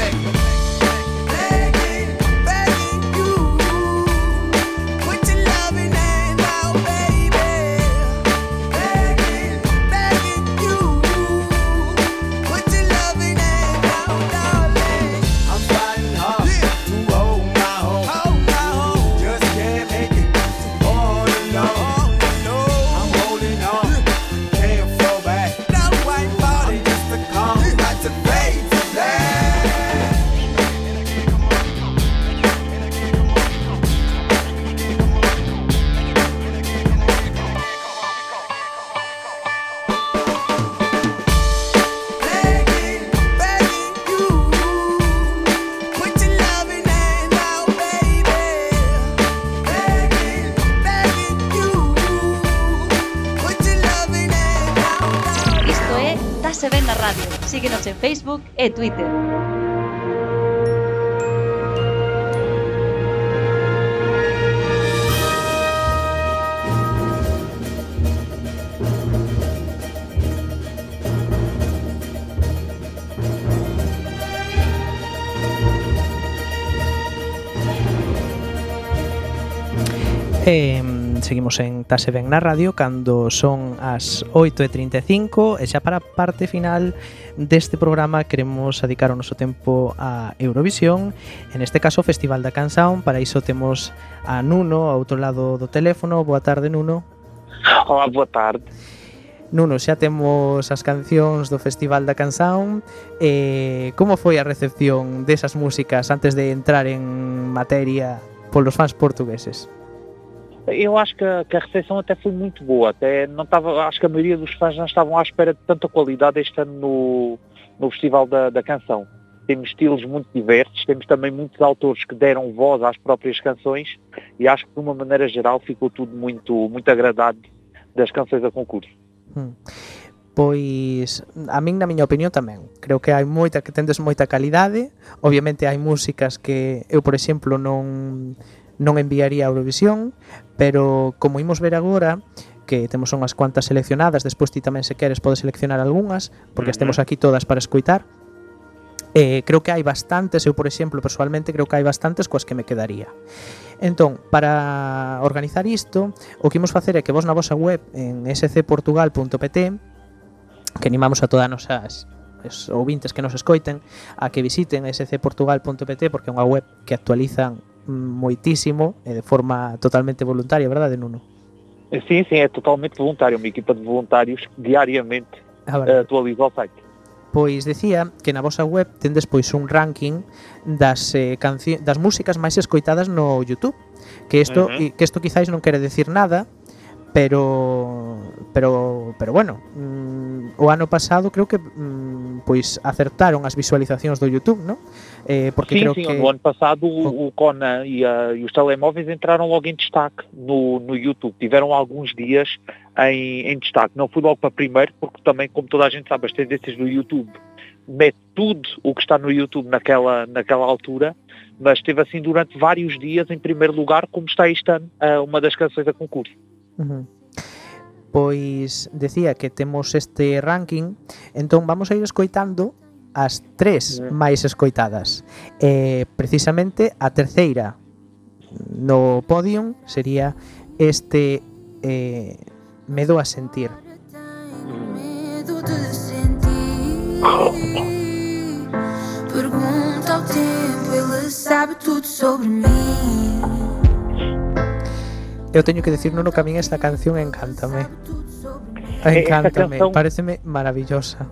Speaker 4: Twitter.
Speaker 2: seguimos en Tase Ben na Radio cando son as 8.35 e xa para a parte final deste programa queremos adicar o noso tempo a Eurovisión. En este caso o Festival da Canción para iso temos a Nuno ao outro lado do teléfono. Boa tarde Nuno.
Speaker 16: Hola, boa tarde.
Speaker 2: Nuno, xa temos as cancións do Festival da Canción eh, Como foi a recepción desas músicas antes de entrar en materia polos fans portugueses?
Speaker 16: Eu acho que a, que a recepção até foi muito boa. Até não estava, acho que a maioria dos fãs não estavam à espera de tanta qualidade este ano no, no Festival da, da Canção. Temos estilos muito diversos, temos também muitos autores que deram voz às próprias canções e acho que de uma maneira geral ficou tudo muito, muito agradado das canções a concurso.
Speaker 2: Hmm. Pois a min na miña opinión tamén. Creo que hai moita que tendes moita calidade. Obviamente hai músicas que eu, por exemplo, non non enviaría a Eurovisión, pero como imos ver agora que temos unhas cuantas seleccionadas, despois ti tamén se queres podes seleccionar algunhas, porque estemos aquí todas para escoitar. Eh, creo que hai bastantes, eu por exemplo, persoalmente creo que hai bastantes coas que me quedaría. Entón, para organizar isto, o que imos facer é que vos na vosa web en scportugal.pt que animamos a todas nosas os ouvintes que nos escoiten a que visiten scportugal.pt porque é unha web que actualizan moitísimo e de forma totalmente voluntaria, verdade, Nuno?
Speaker 16: Eh, sim, sim, é totalmente voluntário, uma equipa de voluntários diariamente
Speaker 2: ah, Agora,
Speaker 16: eh, atualiza o site.
Speaker 2: Pois decía que na vosa web tendes pois un ranking das eh, canci das músicas máis escoitadas no YouTube, que isto
Speaker 16: uh
Speaker 2: -huh. que isto quizáis non quere decir nada, pero pero pero bueno, mm, o ano pasado creo que mm, pois acertaron as visualizacións do YouTube, ¿no? Eh, porque
Speaker 16: sim,
Speaker 2: creo
Speaker 16: sim,
Speaker 2: que
Speaker 16: no ano passado o, o Conan e, a- e os telemóveis entraram logo em destaque no, no YouTube. Tiveram alguns dias em, em destaque. Não fui logo para primeiro, porque também, como toda a gente sabe, as tendências do YouTube mete tudo o que está no YouTube naquela, naquela altura, mas esteve assim durante vários dias em primeiro lugar, como está este ano, eh, uma das canções a concurso.
Speaker 2: Pois decía que temos este ranking, entón vamos a ir escoitando as tres máis escoitadas. Eh, precisamente a terceira no podium sería este eh, Medo a sentir.
Speaker 9: Pergunta ao tempo, ele sabe tudo sobre mim.
Speaker 2: Eu teño que decir, Nuno, que a min esta canción encántame.
Speaker 16: Esta
Speaker 2: Encántame,
Speaker 16: canção-
Speaker 2: pareceme maravillosa.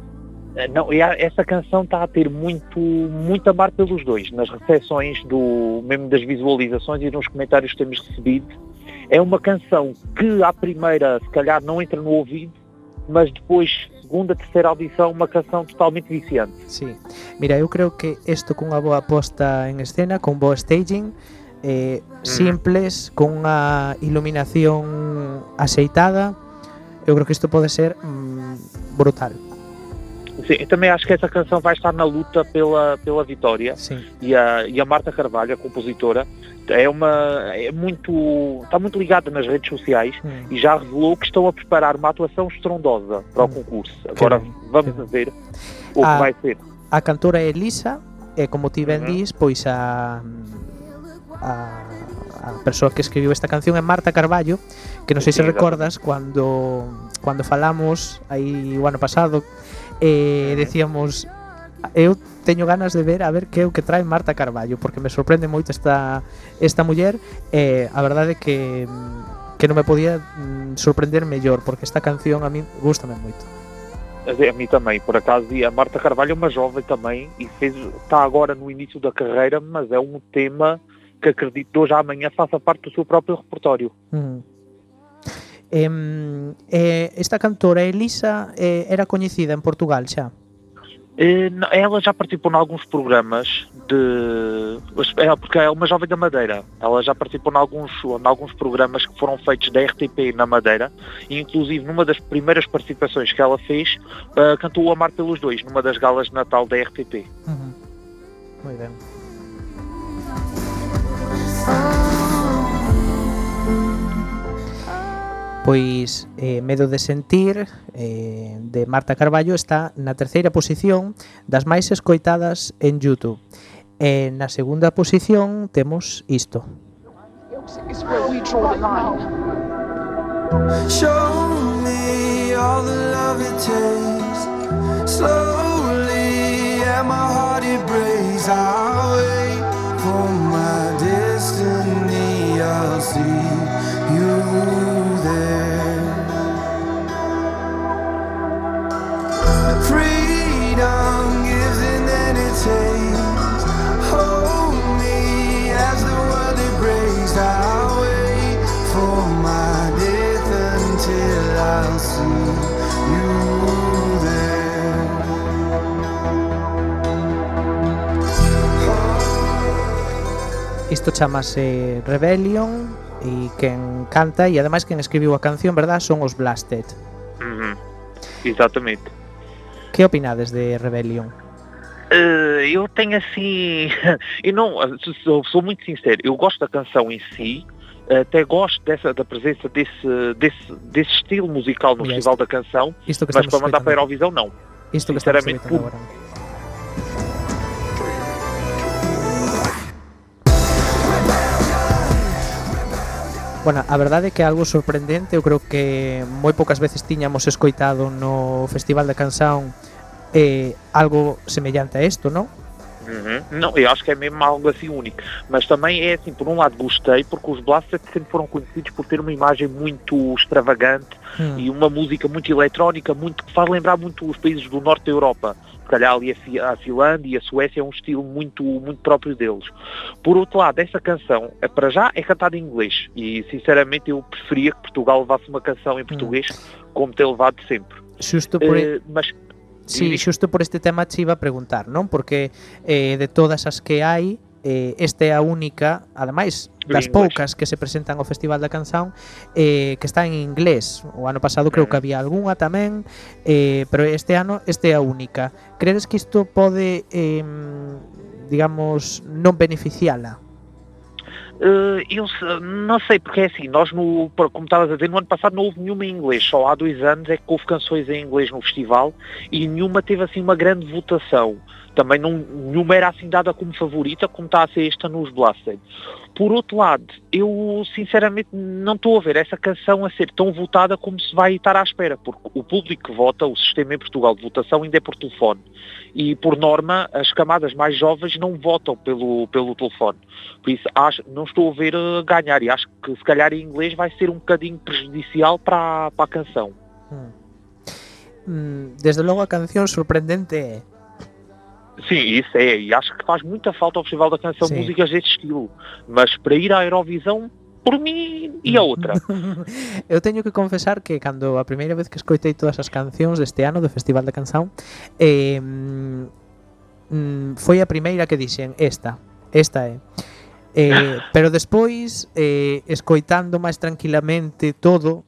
Speaker 16: Eh, Não, e a- essa canção está a ter muito, muito a mar pelos dois, nas recepções do, mesmo das visualizações e nos comentários que temos recebido. É uma canção que à primeira se calhar não entra no ouvido, mas depois, segunda, terceira audição, uma canção totalmente viciante.
Speaker 2: Sí. Mira, eu creo que isto cunha boa posta en escena, con boa staging, eh, simples, con unha iluminación aceitada, eu creo que isto pode ser mm, brutal.
Speaker 16: Sim, eu também acho que essa canção vai estar na luta pela, pela vitória.
Speaker 2: Sim.
Speaker 16: E a, e a Marta Carvalho, a compositora, é uma é muito está muito ligada nas redes sociais e já revelou que estão a preparar uma atuação estrondosa para o concurso. Agora
Speaker 2: bem,
Speaker 16: vamos ver o que
Speaker 2: Ah,
Speaker 16: vai ser.
Speaker 2: A cantora é Elisa, e como ti ben
Speaker 16: Ujú.
Speaker 2: dis, pois a, a, a persoa que escribiu esta canción é Marta Carballo, que non sei se recordas cando cando falamos aí o ano pasado eh, decíamos eu teño ganas de ver a ver que é o que trae Marta Carballo porque me sorprende moito esta esta muller e eh, a verdade é que que non me podía mm, sorprender mellor porque esta canción a mí gustame moito
Speaker 16: a mim também, por acaso, e a Marta Carvalho é uma jovem também e fez, está agora no início da carreira, mas é um tema que acredito de hoje à amanhã faça parte do seu próprio repertório.
Speaker 2: Em, eh, esta cantora Elisa eh, era coñecida en Portugal xa.
Speaker 16: Eh, ela já participou em alguns programas de. É, porque é uma jovem da Madeira. Ela já participou em alguns, em alguns programas que foram feitos da RTP na Madeira. E inclusive numa das primeiras participações que ela fez, eh, cantou o Amar pelos Dois, numa das galas de Natal da RTP.
Speaker 2: Uhum. Moi ben. Pois eh, Medo de sentir eh, de Marta Carballo está na terceira posición das máis escoitadas en Youtube. E na segunda posición temos isto.
Speaker 15: It's where we draw the line. Show me all the love it takes. Slowly and my heart it breaks. I'll wait for my destiny. I'll see you.
Speaker 2: Isto chamase Rebellion. E quen canta e ademais quen escribiu a canción, verdad, son os Blasted.
Speaker 16: Exatamente.
Speaker 2: Que opinades de Rebellion?
Speaker 16: Eh, eu tenho assim. Eu não. Sou, sou muito sincero, eu gosto da canção em si. Até gosto dessa, da presença desse, desse, desse estilo musical no Festival da Canção,
Speaker 2: isto que
Speaker 16: mas para mandar para a. Eurovisão, não.
Speaker 2: Isto que
Speaker 16: Sinceramente, por-
Speaker 2: agora. Bueno, a verdade é que é algo sorprendente Eu creo que moi poucas veces tiñamos escoitado no Festival da Canción eh, algo semellante a isto, non?
Speaker 16: Uhum. Não, eu acho que é mesmo algo assim único. Mas também é assim, por um lado gostei, porque os Blasted sempre foram conhecidos por ter uma imagem muito extravagante
Speaker 2: Hum.
Speaker 16: e uma música muito eletrónica, muito que faz lembrar muito os países do norte da Europa. Se calhar ali a, Fi- a Finlândia e a Suécia é um estilo muito, muito próprio deles. Por outro lado, essa canção, eh, para já, é cantada em inglês. E sinceramente eu preferia que Portugal levasse uma canção em português, como tem levado sempre.
Speaker 2: Xusto por
Speaker 16: Eh, mas
Speaker 2: Sí, xusto por este tema che iba a preguntar, non? Porque eh, de todas as que hai, eh, esta é a única, ademais das poucas que se presentan ao Festival da Canción, eh, que está en inglés. O ano pasado creo que eh. había algunha tamén, eh, pero este ano este é a única. Credes que isto pode, eh, digamos, non beneficiala?
Speaker 16: Eh, eu se- não sei, porque é assim, nós no, como estavas a dizer, no ano passado não houve nenhuma em inglês, só há dois anos é que houve canções em inglês no festival e nenhuma teve assim uma grande votação. Também não, nenhuma era assim dada como favorita, como está a ser esta nos Blasted. Por outro lado, eu sinceramente não estou a ver essa canção a ser tão votada como se vai estar à espera, porque o público que vota, o sistema em Portugal de votação ainda é por telefone. E por norma, as camadas mais jovens não votam pelo, pelo telefone. Por isso, acho, não estou a ver eh, ganhar e acho que se calhar em inglês vai ser um bocadinho prejudicial para, para a canção.
Speaker 2: Mm, desde logo a canción sorprendente é
Speaker 16: Sim, isso é, e acho que faz muita falta ao Festival da Canção
Speaker 2: Sim.
Speaker 16: músicas desse estilo. Mas para ir à Eurovisão, por mim e a outra.
Speaker 2: Eu teño que confesar que cando a primeira vez que escoitei todas as cancións deste ano do Festival da Canção eh, mm, mm, foi a primeira que dixen esta, esta é eh, pero despois eh, escoitando máis tranquilamente todo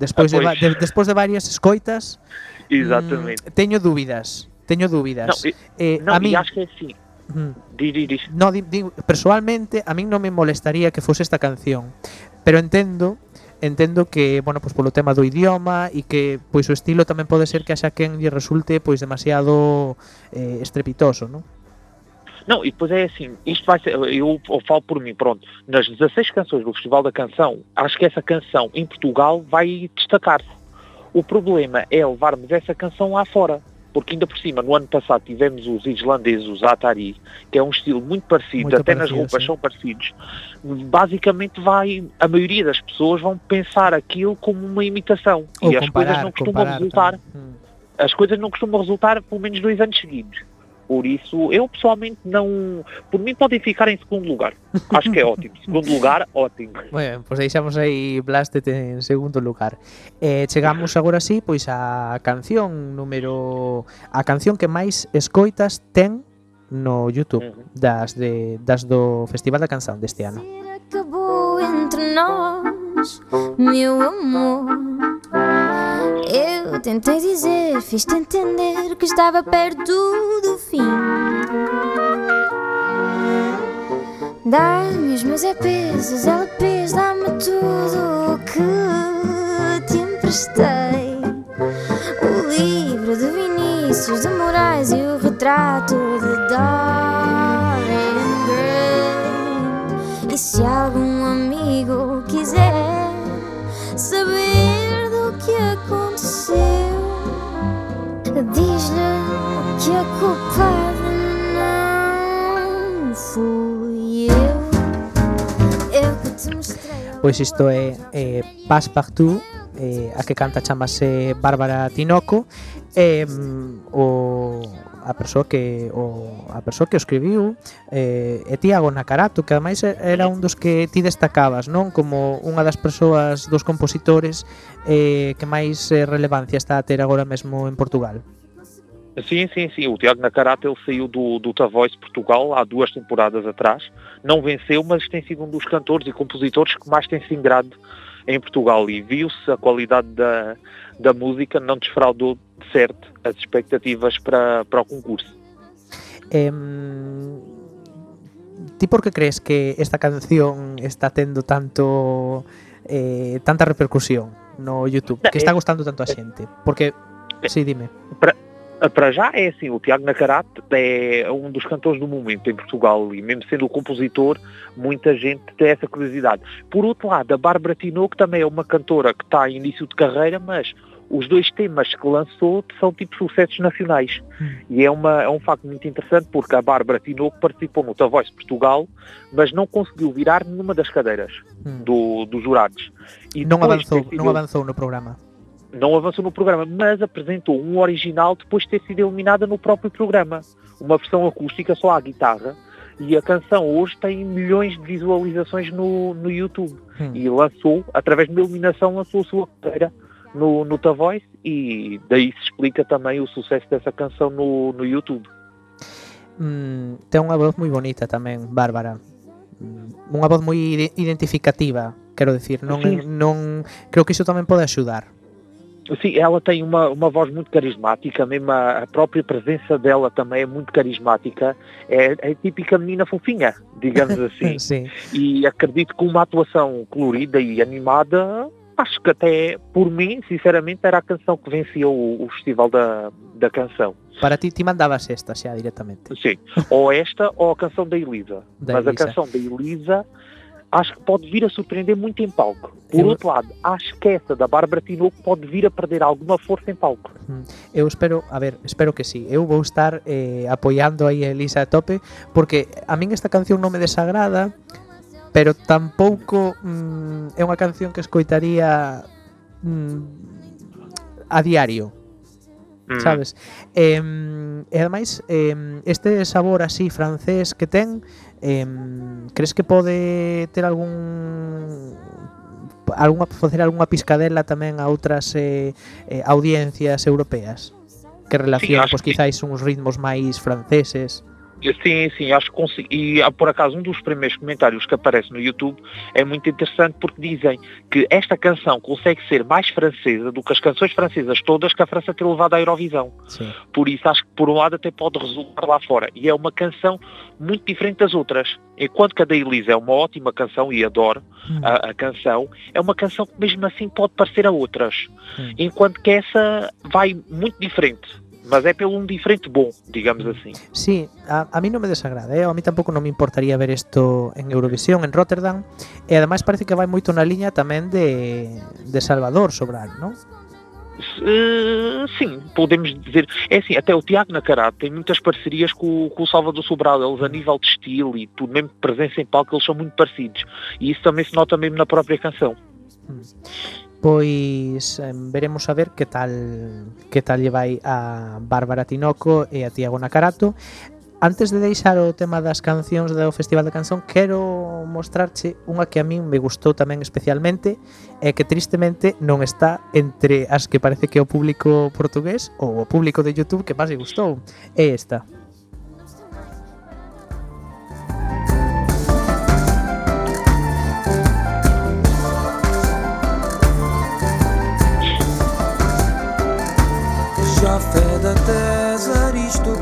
Speaker 2: despois de,
Speaker 16: Ah, pois.
Speaker 2: de, despois de varias escoitas
Speaker 16: Exatamente.
Speaker 2: mm, teño dúbidas teño dúbidas
Speaker 16: Não, e-
Speaker 2: eh,
Speaker 16: não,
Speaker 2: a mí
Speaker 16: acho que é assim.
Speaker 2: Mm.
Speaker 16: Di, di, di.
Speaker 2: No, di, di, personalmente a min non me molestaría que fose esta canción, pero entendo entendo que, bueno, pois polo tema do idioma e que pois o estilo tamén pode ser que haxa quen lle resulte pois demasiado eh, estrepitoso, non?
Speaker 16: Não, e depois é assim, isto vai ser, eu, eu falo por mim, pronto, nas 16 canções do Festival da Canção, acho que essa canção em Portugal vai destacar-se. O problema é levarmos essa canção lá fora, porque ainda por cima, no ano passado tivemos os islandeses, os Atari, que é um estilo muito parecido,
Speaker 2: Muito
Speaker 16: até nas
Speaker 2: parecido,
Speaker 16: roupas
Speaker 2: sim.
Speaker 16: são parecidos. Basicamente vai, a maioria das pessoas vão pensar aquilo como uma imitação.
Speaker 2: Ou
Speaker 16: e as coisas
Speaker 2: comparar,
Speaker 16: não costumam
Speaker 2: comparar
Speaker 16: resultar. As coisas não costumam resultar pelo menos dois anos seguidos. Por isso, eu pessoalmente não. Por mim, podem ficar em segundo lugar. Acho que é ótimo. Segundo lugar, ótimo.
Speaker 2: Bueno, pois deixamos aí Blasted en segundo lugar. Eh, chegamos agora sí, pois a canción número a canción que máis escoitas ten no YouTube das de das do Festival da Canción deste ano.
Speaker 9: Acabou entre nós, meu amor. Eu tentei dizer, fiz-te entender que estava perto do fim. Dá-me os meus EPs, LPs, dá-me tudo o que te emprestei. O livro de Vinícius de Moraes e o retrato de Dorian Gray. E se algum amigo quiser saber diz-lhe que a culpada não fui eu. Eu que te mostrei.
Speaker 2: Pois isto é eh, Passepartout, eh, a que canta chamase Bárbara Tinoco, eh, o a persoa que o, a persoa que o escribiu eh, Tiago Nakarato que ademais era un dos que ti destacabas non como unha das persoas dos compositores eh, que máis eh, relevancia está a ter agora mesmo en Portugal
Speaker 16: Sim, sim, sim. O Tiago Nacarata ele saiu do, do The Voice Portugal há duas temporadas atrás. Não venceu, mas tem sido um dos cantores e compositores que mais tem se ingrado em Portugal. E viu-se a qualidade da, da música não desfraudou de certo as expectativas para, para o concurso.
Speaker 2: Eh, ti por que crees que esta canción está tendo tanto eh, tanta repercusión no YouTube, que está eh, gustando tanto a eh, xente? Porque, eh, sí, dime.
Speaker 16: Para, para já é assim, o Tiago Nacarate é um dos cantores do momento em Portugal e mesmo sendo o compositor, muita gente tem essa curiosidade. Por outro lado, a Bárbara Tinoco também é uma cantora que está em início de carreira, mas os dois temas que lançou são tipo sucessos nacionais. E é, uma, é um facto muito interessante porque a Bárbara Tinoco participou no The Voice Portugal, mas não conseguiu virar nenhuma das cadeiras do, dos jurados. E
Speaker 2: avanzou,
Speaker 16: ter sido-
Speaker 2: non avanzou no programa.
Speaker 16: Não avançou no programa, mas apresentou um original depois de ter sido eliminada no próprio programa. Uma versão acústica só à guitarra. E a canção hoje tem milhões de visualizações no, no YouTube. E lançou, através de uma eliminação, lançou a sua carreira no, no The Voice e daí se explica também o sucesso dessa canção no, no YouTube.
Speaker 2: Mm, ten unha voz moi bonita tamén, Bárbara. Mm, Unha voz ide- identificativa, quero non
Speaker 16: Sí.
Speaker 2: non creo que iso tamén pode axudar.
Speaker 16: Sim, ela tem uma, uma voz muito carismática, mesmo a, a própria presença dela também é muito carismática. É, é a típica menina fofinha, digamos assim.
Speaker 2: Sim.
Speaker 16: E acredito que uma atuação colorida e animada, acho que até, por mim, sinceramente, era a canção que vencia o, o Festival da, da Canção.
Speaker 2: Para ti ti mandabas esta xa directamente.
Speaker 16: Sim, ou esta ou a canção da Elisa.
Speaker 2: Da
Speaker 16: Mas
Speaker 2: Elisa.
Speaker 16: a canção da Elisa acho que pode vir a surpreender muito em palco. Por
Speaker 2: Eu-
Speaker 16: outro lado, acho que essa da Bárbara Tinoco pode vir a perder alguma força em palco.
Speaker 2: Mm, Eu espero, a ver, espero que sí. Eu vou estar eh, apoiando aí a Elisa a tope porque a min esta canción non me desagrada, pero tampouco mm, é unha canción que escoitaría mm, a diario.
Speaker 16: mm.
Speaker 2: sabes? Eh, e ademais, eh, este sabor así francés que ten, eh, crees que pode ter algún algunha facer algunha piscadela tamén a outras eh, eh audiencias europeas que relacionan
Speaker 16: sí,
Speaker 2: pois, que... quizáis uns ritmos máis franceses?
Speaker 16: Sim, sim, acho que consigo. E ah, por acaso um dos primeiros comentários que aparece no YouTube é muito interessante porque dizem que esta canção consegue ser mais francesa do que as canções francesas todas que a França tem levado à Eurovisão.
Speaker 2: Sim.
Speaker 16: Por isso acho que por um lado até pode resultar lá fora. E é uma canção muito diferente das outras. Enquanto que a da Elisa é uma ótima canção e adoro a, a canção, é uma canção que mesmo assim pode parecer a outras. Enquanto que essa vai muito diferente. Mas é pelo um diferente bom, digamos assim.
Speaker 2: Sí, a, a mí non me desagrada, eh? a mí tampouco non me importaría ver isto en Eurovisión, en Rotterdam, e ademais parece que vai moito na liña tamén de, de Salvador Sobral, non?
Speaker 16: Uh, sim, podemos dizer. É assim, até o Tiago Nacarate tem muitas parcerias com, com o Salvador Sobral. Eles, a nível de estilo e tudo, mesmo presença em palco, eles são muito parecidos. E isso também se nota mesmo na própria canção.
Speaker 2: Pois veremos a ver que tal que tal lle vai a Bárbara Tinoco e a Tiago Nacarato. Antes de deixar o tema das cancións do Festival da Canción, quero mostrarche unha que a min me gustou tamén especialmente e que tristemente non está entre as que parece que o público portugués ou o público de YouTube que máis lle gustou. É esta.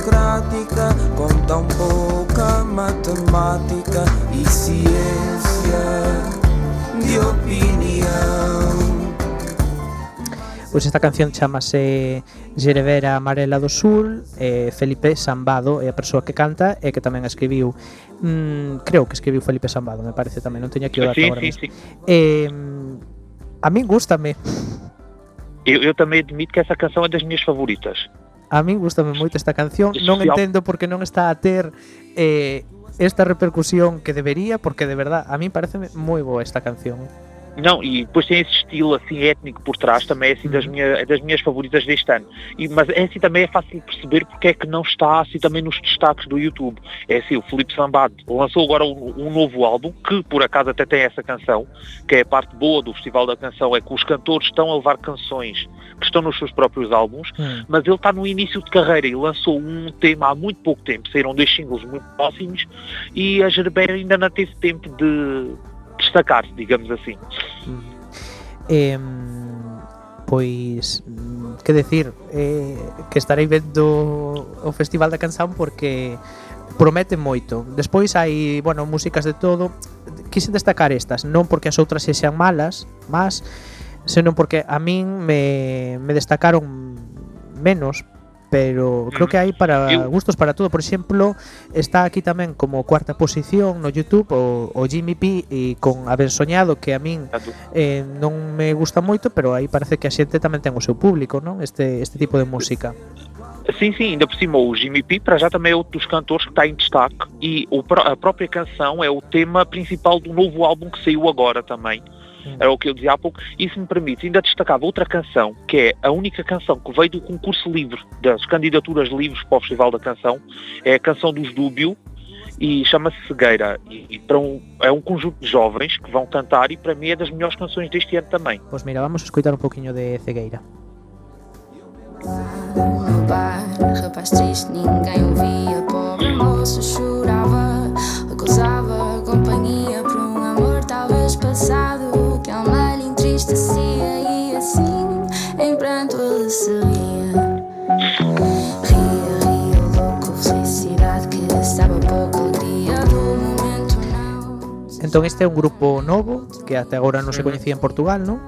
Speaker 17: democrática con tan pouca matemática e ciencia de opinión.
Speaker 2: Pois esta canción chamase Gerevera Amarela do Sul eh, Felipe Sambado é a persoa que canta e que tamén escribiu mm, creo que escribiu Felipe Sambado me parece tamén, non teño aquí o eh, dato
Speaker 16: sí,
Speaker 2: agora
Speaker 16: sí,
Speaker 2: mesmo
Speaker 16: sí.
Speaker 2: Eh, a min gustame
Speaker 16: eu, eu tamén admito que essa canção é das minhas favoritas
Speaker 2: A min gustame moito esta canción, non entendo por que non está a ter eh, esta repercusión que debería, porque de verdad, a mí parece moi boa esta canción.
Speaker 16: Não, e depois tem esse estilo assim étnico por trás, também é assim das, minha, é das minhas favoritas deste ano. E, mas é assim também é fácil de perceber porque é que não está assim também nos destaques do YouTube. É assim, o Felipe Sambado lançou agora um, um novo álbum, que por acaso até tem essa canção, que é a parte boa do Festival da Canção, é que os cantores estão a levar canções que estão nos seus próprios álbuns,
Speaker 2: Hum.
Speaker 16: mas ele está no início de carreira e lançou um tema há muito pouco tempo, saíram dois singles muito próximos e a Gerbeira ainda não teve tempo de destacar-se, digamos assim.
Speaker 2: Eh, pois, mm, que decir, eh, que estarei vendo o Festival da Canción porque promete moito. Despois hai, bueno, músicas de todo. Quise destacar estas, non porque as outras se sean malas, mas senón porque a min me, me destacaron menos pero creo que hai para
Speaker 16: Eu-
Speaker 2: gustos para todo. Por exemplo, está aquí tamén como cuarta posición no YouTube o, o Jimmy P e con Haber Soñado que a min eh, non me gusta moito, pero aí parece que a xente tamén ten o seu público, non? Este este tipo de música.
Speaker 16: Sim, sim, ainda por cima o Jimmy P para já também é outro dos cantores que está em destaque e o a própria canção é o tema principal do novo álbum que saiu agora também. Era o que eu dizia há pouco. E se me permite, ainda destacava outra canção, que é a única canção que veio do concurso livre, das candidaturas livres para o Festival da Canção, é a canção dos Dúbio e chama-se Cegueira. E, e para um, é um conjunto de jovens que vão cantar e para mim é das melhores canções deste ano também.
Speaker 2: Pois mira, vamos escoitar un poquinho de Cegueira.
Speaker 9: No bar, rapaz triste, ninguém o via. Pobre moço chorava, acusava companhia por um amor talvez passado
Speaker 2: Entón este é un grupo novo que até agora non se coñecía en Portugal, non?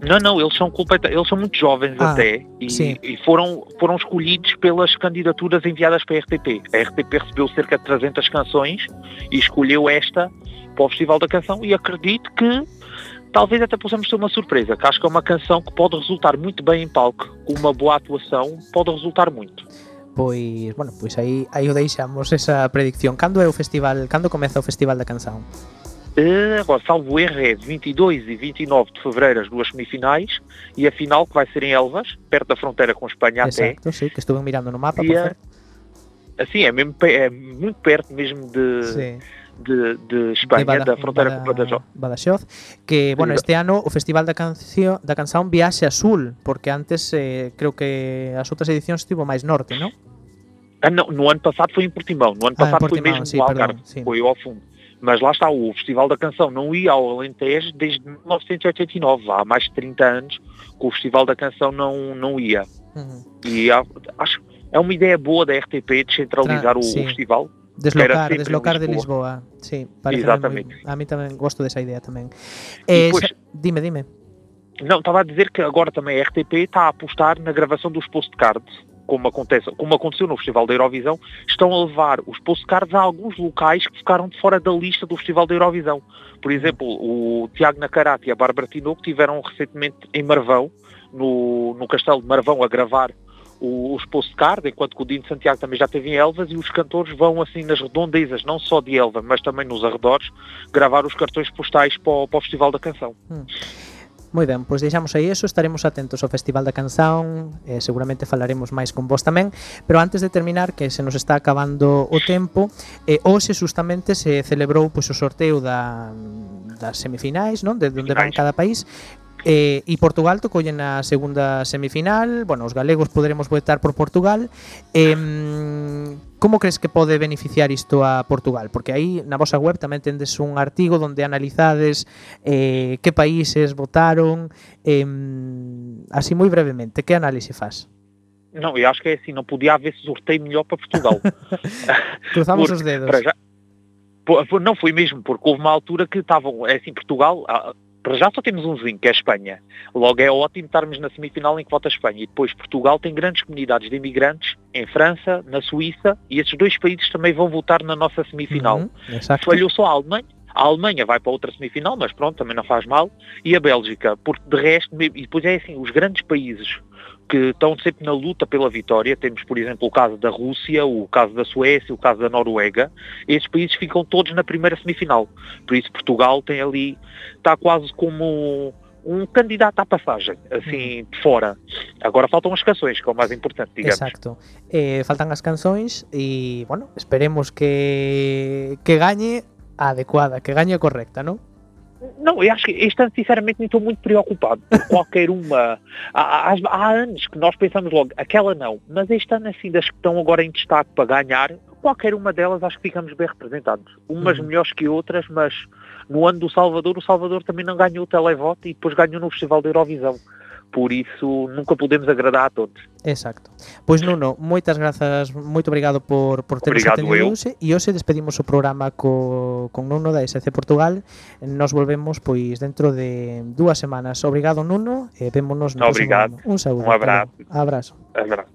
Speaker 16: Não, não, eles são completa, eles são muito jovens
Speaker 2: Ah,
Speaker 16: até e, e foram, foram escolhidos pelas candidaturas enviadas para a RTP. A RTP recebeu cerca de 300 canções e escolheu esta para o Festival da Canção e acredito que talvez até possamos ter uma surpresa, que acho que é uma canção que pode resultar muito bem em palco, com uma boa atuação, pode resultar muito.
Speaker 2: Pois, bueno, pois aí aí o deixamos esa predicción. Cando é o festival, cando comeza o Festival da Canção?
Speaker 16: Eh, agora, salvo erro, é de 22 e 29 de fevereiro as duas semifinais e a final que vai ser em Elvas, perto da fronteira com Espanha até.
Speaker 2: Exacto, sí, que estuve mirando no mapa, por
Speaker 16: E a-
Speaker 2: certo.
Speaker 16: Assim, é, mesmo, é muito perto mesmo de,
Speaker 2: Sí.
Speaker 16: De, de Espanha,
Speaker 2: de Bada-
Speaker 16: da fronteira
Speaker 2: Bada-
Speaker 16: com Badajoz.
Speaker 2: Badaxoz, que, bueno, este ano o Festival da Canción da Canción viaxe a sul, porque antes eh, creo que as outras edicións estivo máis norte, non?
Speaker 16: Ah, não, no ano passado foi em Portimão, no ano
Speaker 2: Ah,
Speaker 16: passado foi
Speaker 2: Portimão,
Speaker 16: mesmo
Speaker 2: sim,
Speaker 16: no Algarve,
Speaker 2: perdão,
Speaker 16: foi ao fundo. Mas lá está, o Festival da Canção não ia ao Alentejo desde 1989, há mais de 30 anos que o Festival da Canção não, não ia.
Speaker 2: Uhum.
Speaker 16: E há- acho é uma ideia boa da RTP descentralizar
Speaker 2: Tra-
Speaker 16: o, o festival. Era
Speaker 2: Deslocar, deslocar de Lisboa. Sí, parece
Speaker 16: Exatamente.
Speaker 2: moi, a mí tamén gosto desa idea tamén.
Speaker 16: E
Speaker 2: Eh, xa- dime, dime.
Speaker 16: Não, estava a dizer que agora também a RTP está a apostar na gravação dos postcards, como, acontece, como aconteceu no Festival da Eurovisão, estão a levar os postcards a alguns locais que ficaram de fora da lista do Festival da Eurovisão. Por exemplo, o Tiago Nacarate e a Bárbara Tinoco tiveram recentemente em Marvão, no, no Castelo de Marvão, a gravar os postcards, enquanto que o Dino Santiago também já esteve em Elvas e os cantores vão assim nas redondezas, não só de Elva, mas também nos arredores, gravar os cartões postais para o, para o Festival da Canção.
Speaker 2: Moi ben, pois deixamos aí eso, estaremos atentos ao Festival da Canción, eh, seguramente falaremos máis con vos tamén, pero antes de terminar, que se nos está acabando o tempo, eh, hoxe justamente se celebrou pois, o sorteo da, das semifinais, non? de onde van cada país, Eh, e Portugal tocolle na segunda semifinal Bueno, os galegos poderemos votar por Portugal eh, Como crees que pode beneficiar isto a Portugal? Porque aí na vosa web tamén tendes un artigo Donde analizades eh, que países votaron eh, Así moi brevemente, que análise faz?
Speaker 16: Não, eu acho que é assim, não podia haver sorteio melhor para Portugal.
Speaker 2: Cruzamos os dedos.
Speaker 16: Já, não foi mesmo, porque houve uma altura que estavam, é eh, assim, Portugal, ah, para já só temos um vizinho, que é a Espanha. Logo é ótimo estarmos na semifinal em que vota a Espanha. E depois Portugal tem grandes comunidades de imigrantes em França, na Suíça, e esses dois países também vão votar na nossa semifinal.
Speaker 2: Uhum, exato.
Speaker 16: Falhou só a Alemanha. A Alemanha vai para outra semifinal, mas pronto, também não faz mal. E a Bélgica, porque de resto, e depois é assim, os grandes países que estão sempre na luta pela vitória, temos por exemplo o caso da Rússia, o caso da Suécia, o caso da Noruega, esses países ficam todos na primeira semifinal. Por isso Portugal tem ali, está quase como um candidato à passagem, assim, de fora. Agora faltam as canções, que é o mais importante, digamos.
Speaker 2: Exacto. Eh, faltan as canções e, bueno, esperemos que que gañe a adecuada, que gañe a correcta, non?
Speaker 16: Não, eu acho que este ano sinceramente nem estou muito preocupado por qualquer uma. Há, há- há anos que nós pensamos logo, aquela não, mas este ano assim das que estão agora em destaque para ganhar, qualquer uma delas acho que ficamos bem representados. Umas
Speaker 2: Uhum.
Speaker 16: melhores que outras, mas no ano do Salvador, o Salvador também não ganhou o televoto e depois ganhou no Festival da Eurovisão. por iso nunca podemos agradar a todos.
Speaker 2: Exacto. Pois Nuno, moitas grazas, moito obrigado por, por teres
Speaker 16: obrigado
Speaker 2: atendido hoxe e hoxe despedimos o programa co, con Nuno da SC Portugal. Nos volvemos pois dentro de dúas semanas. Obrigado Nuno e vémonos no, próximo
Speaker 16: próximo
Speaker 2: ano. Un saúdo.
Speaker 16: Un abrazo.
Speaker 2: Abrazo.
Speaker 16: abrazo.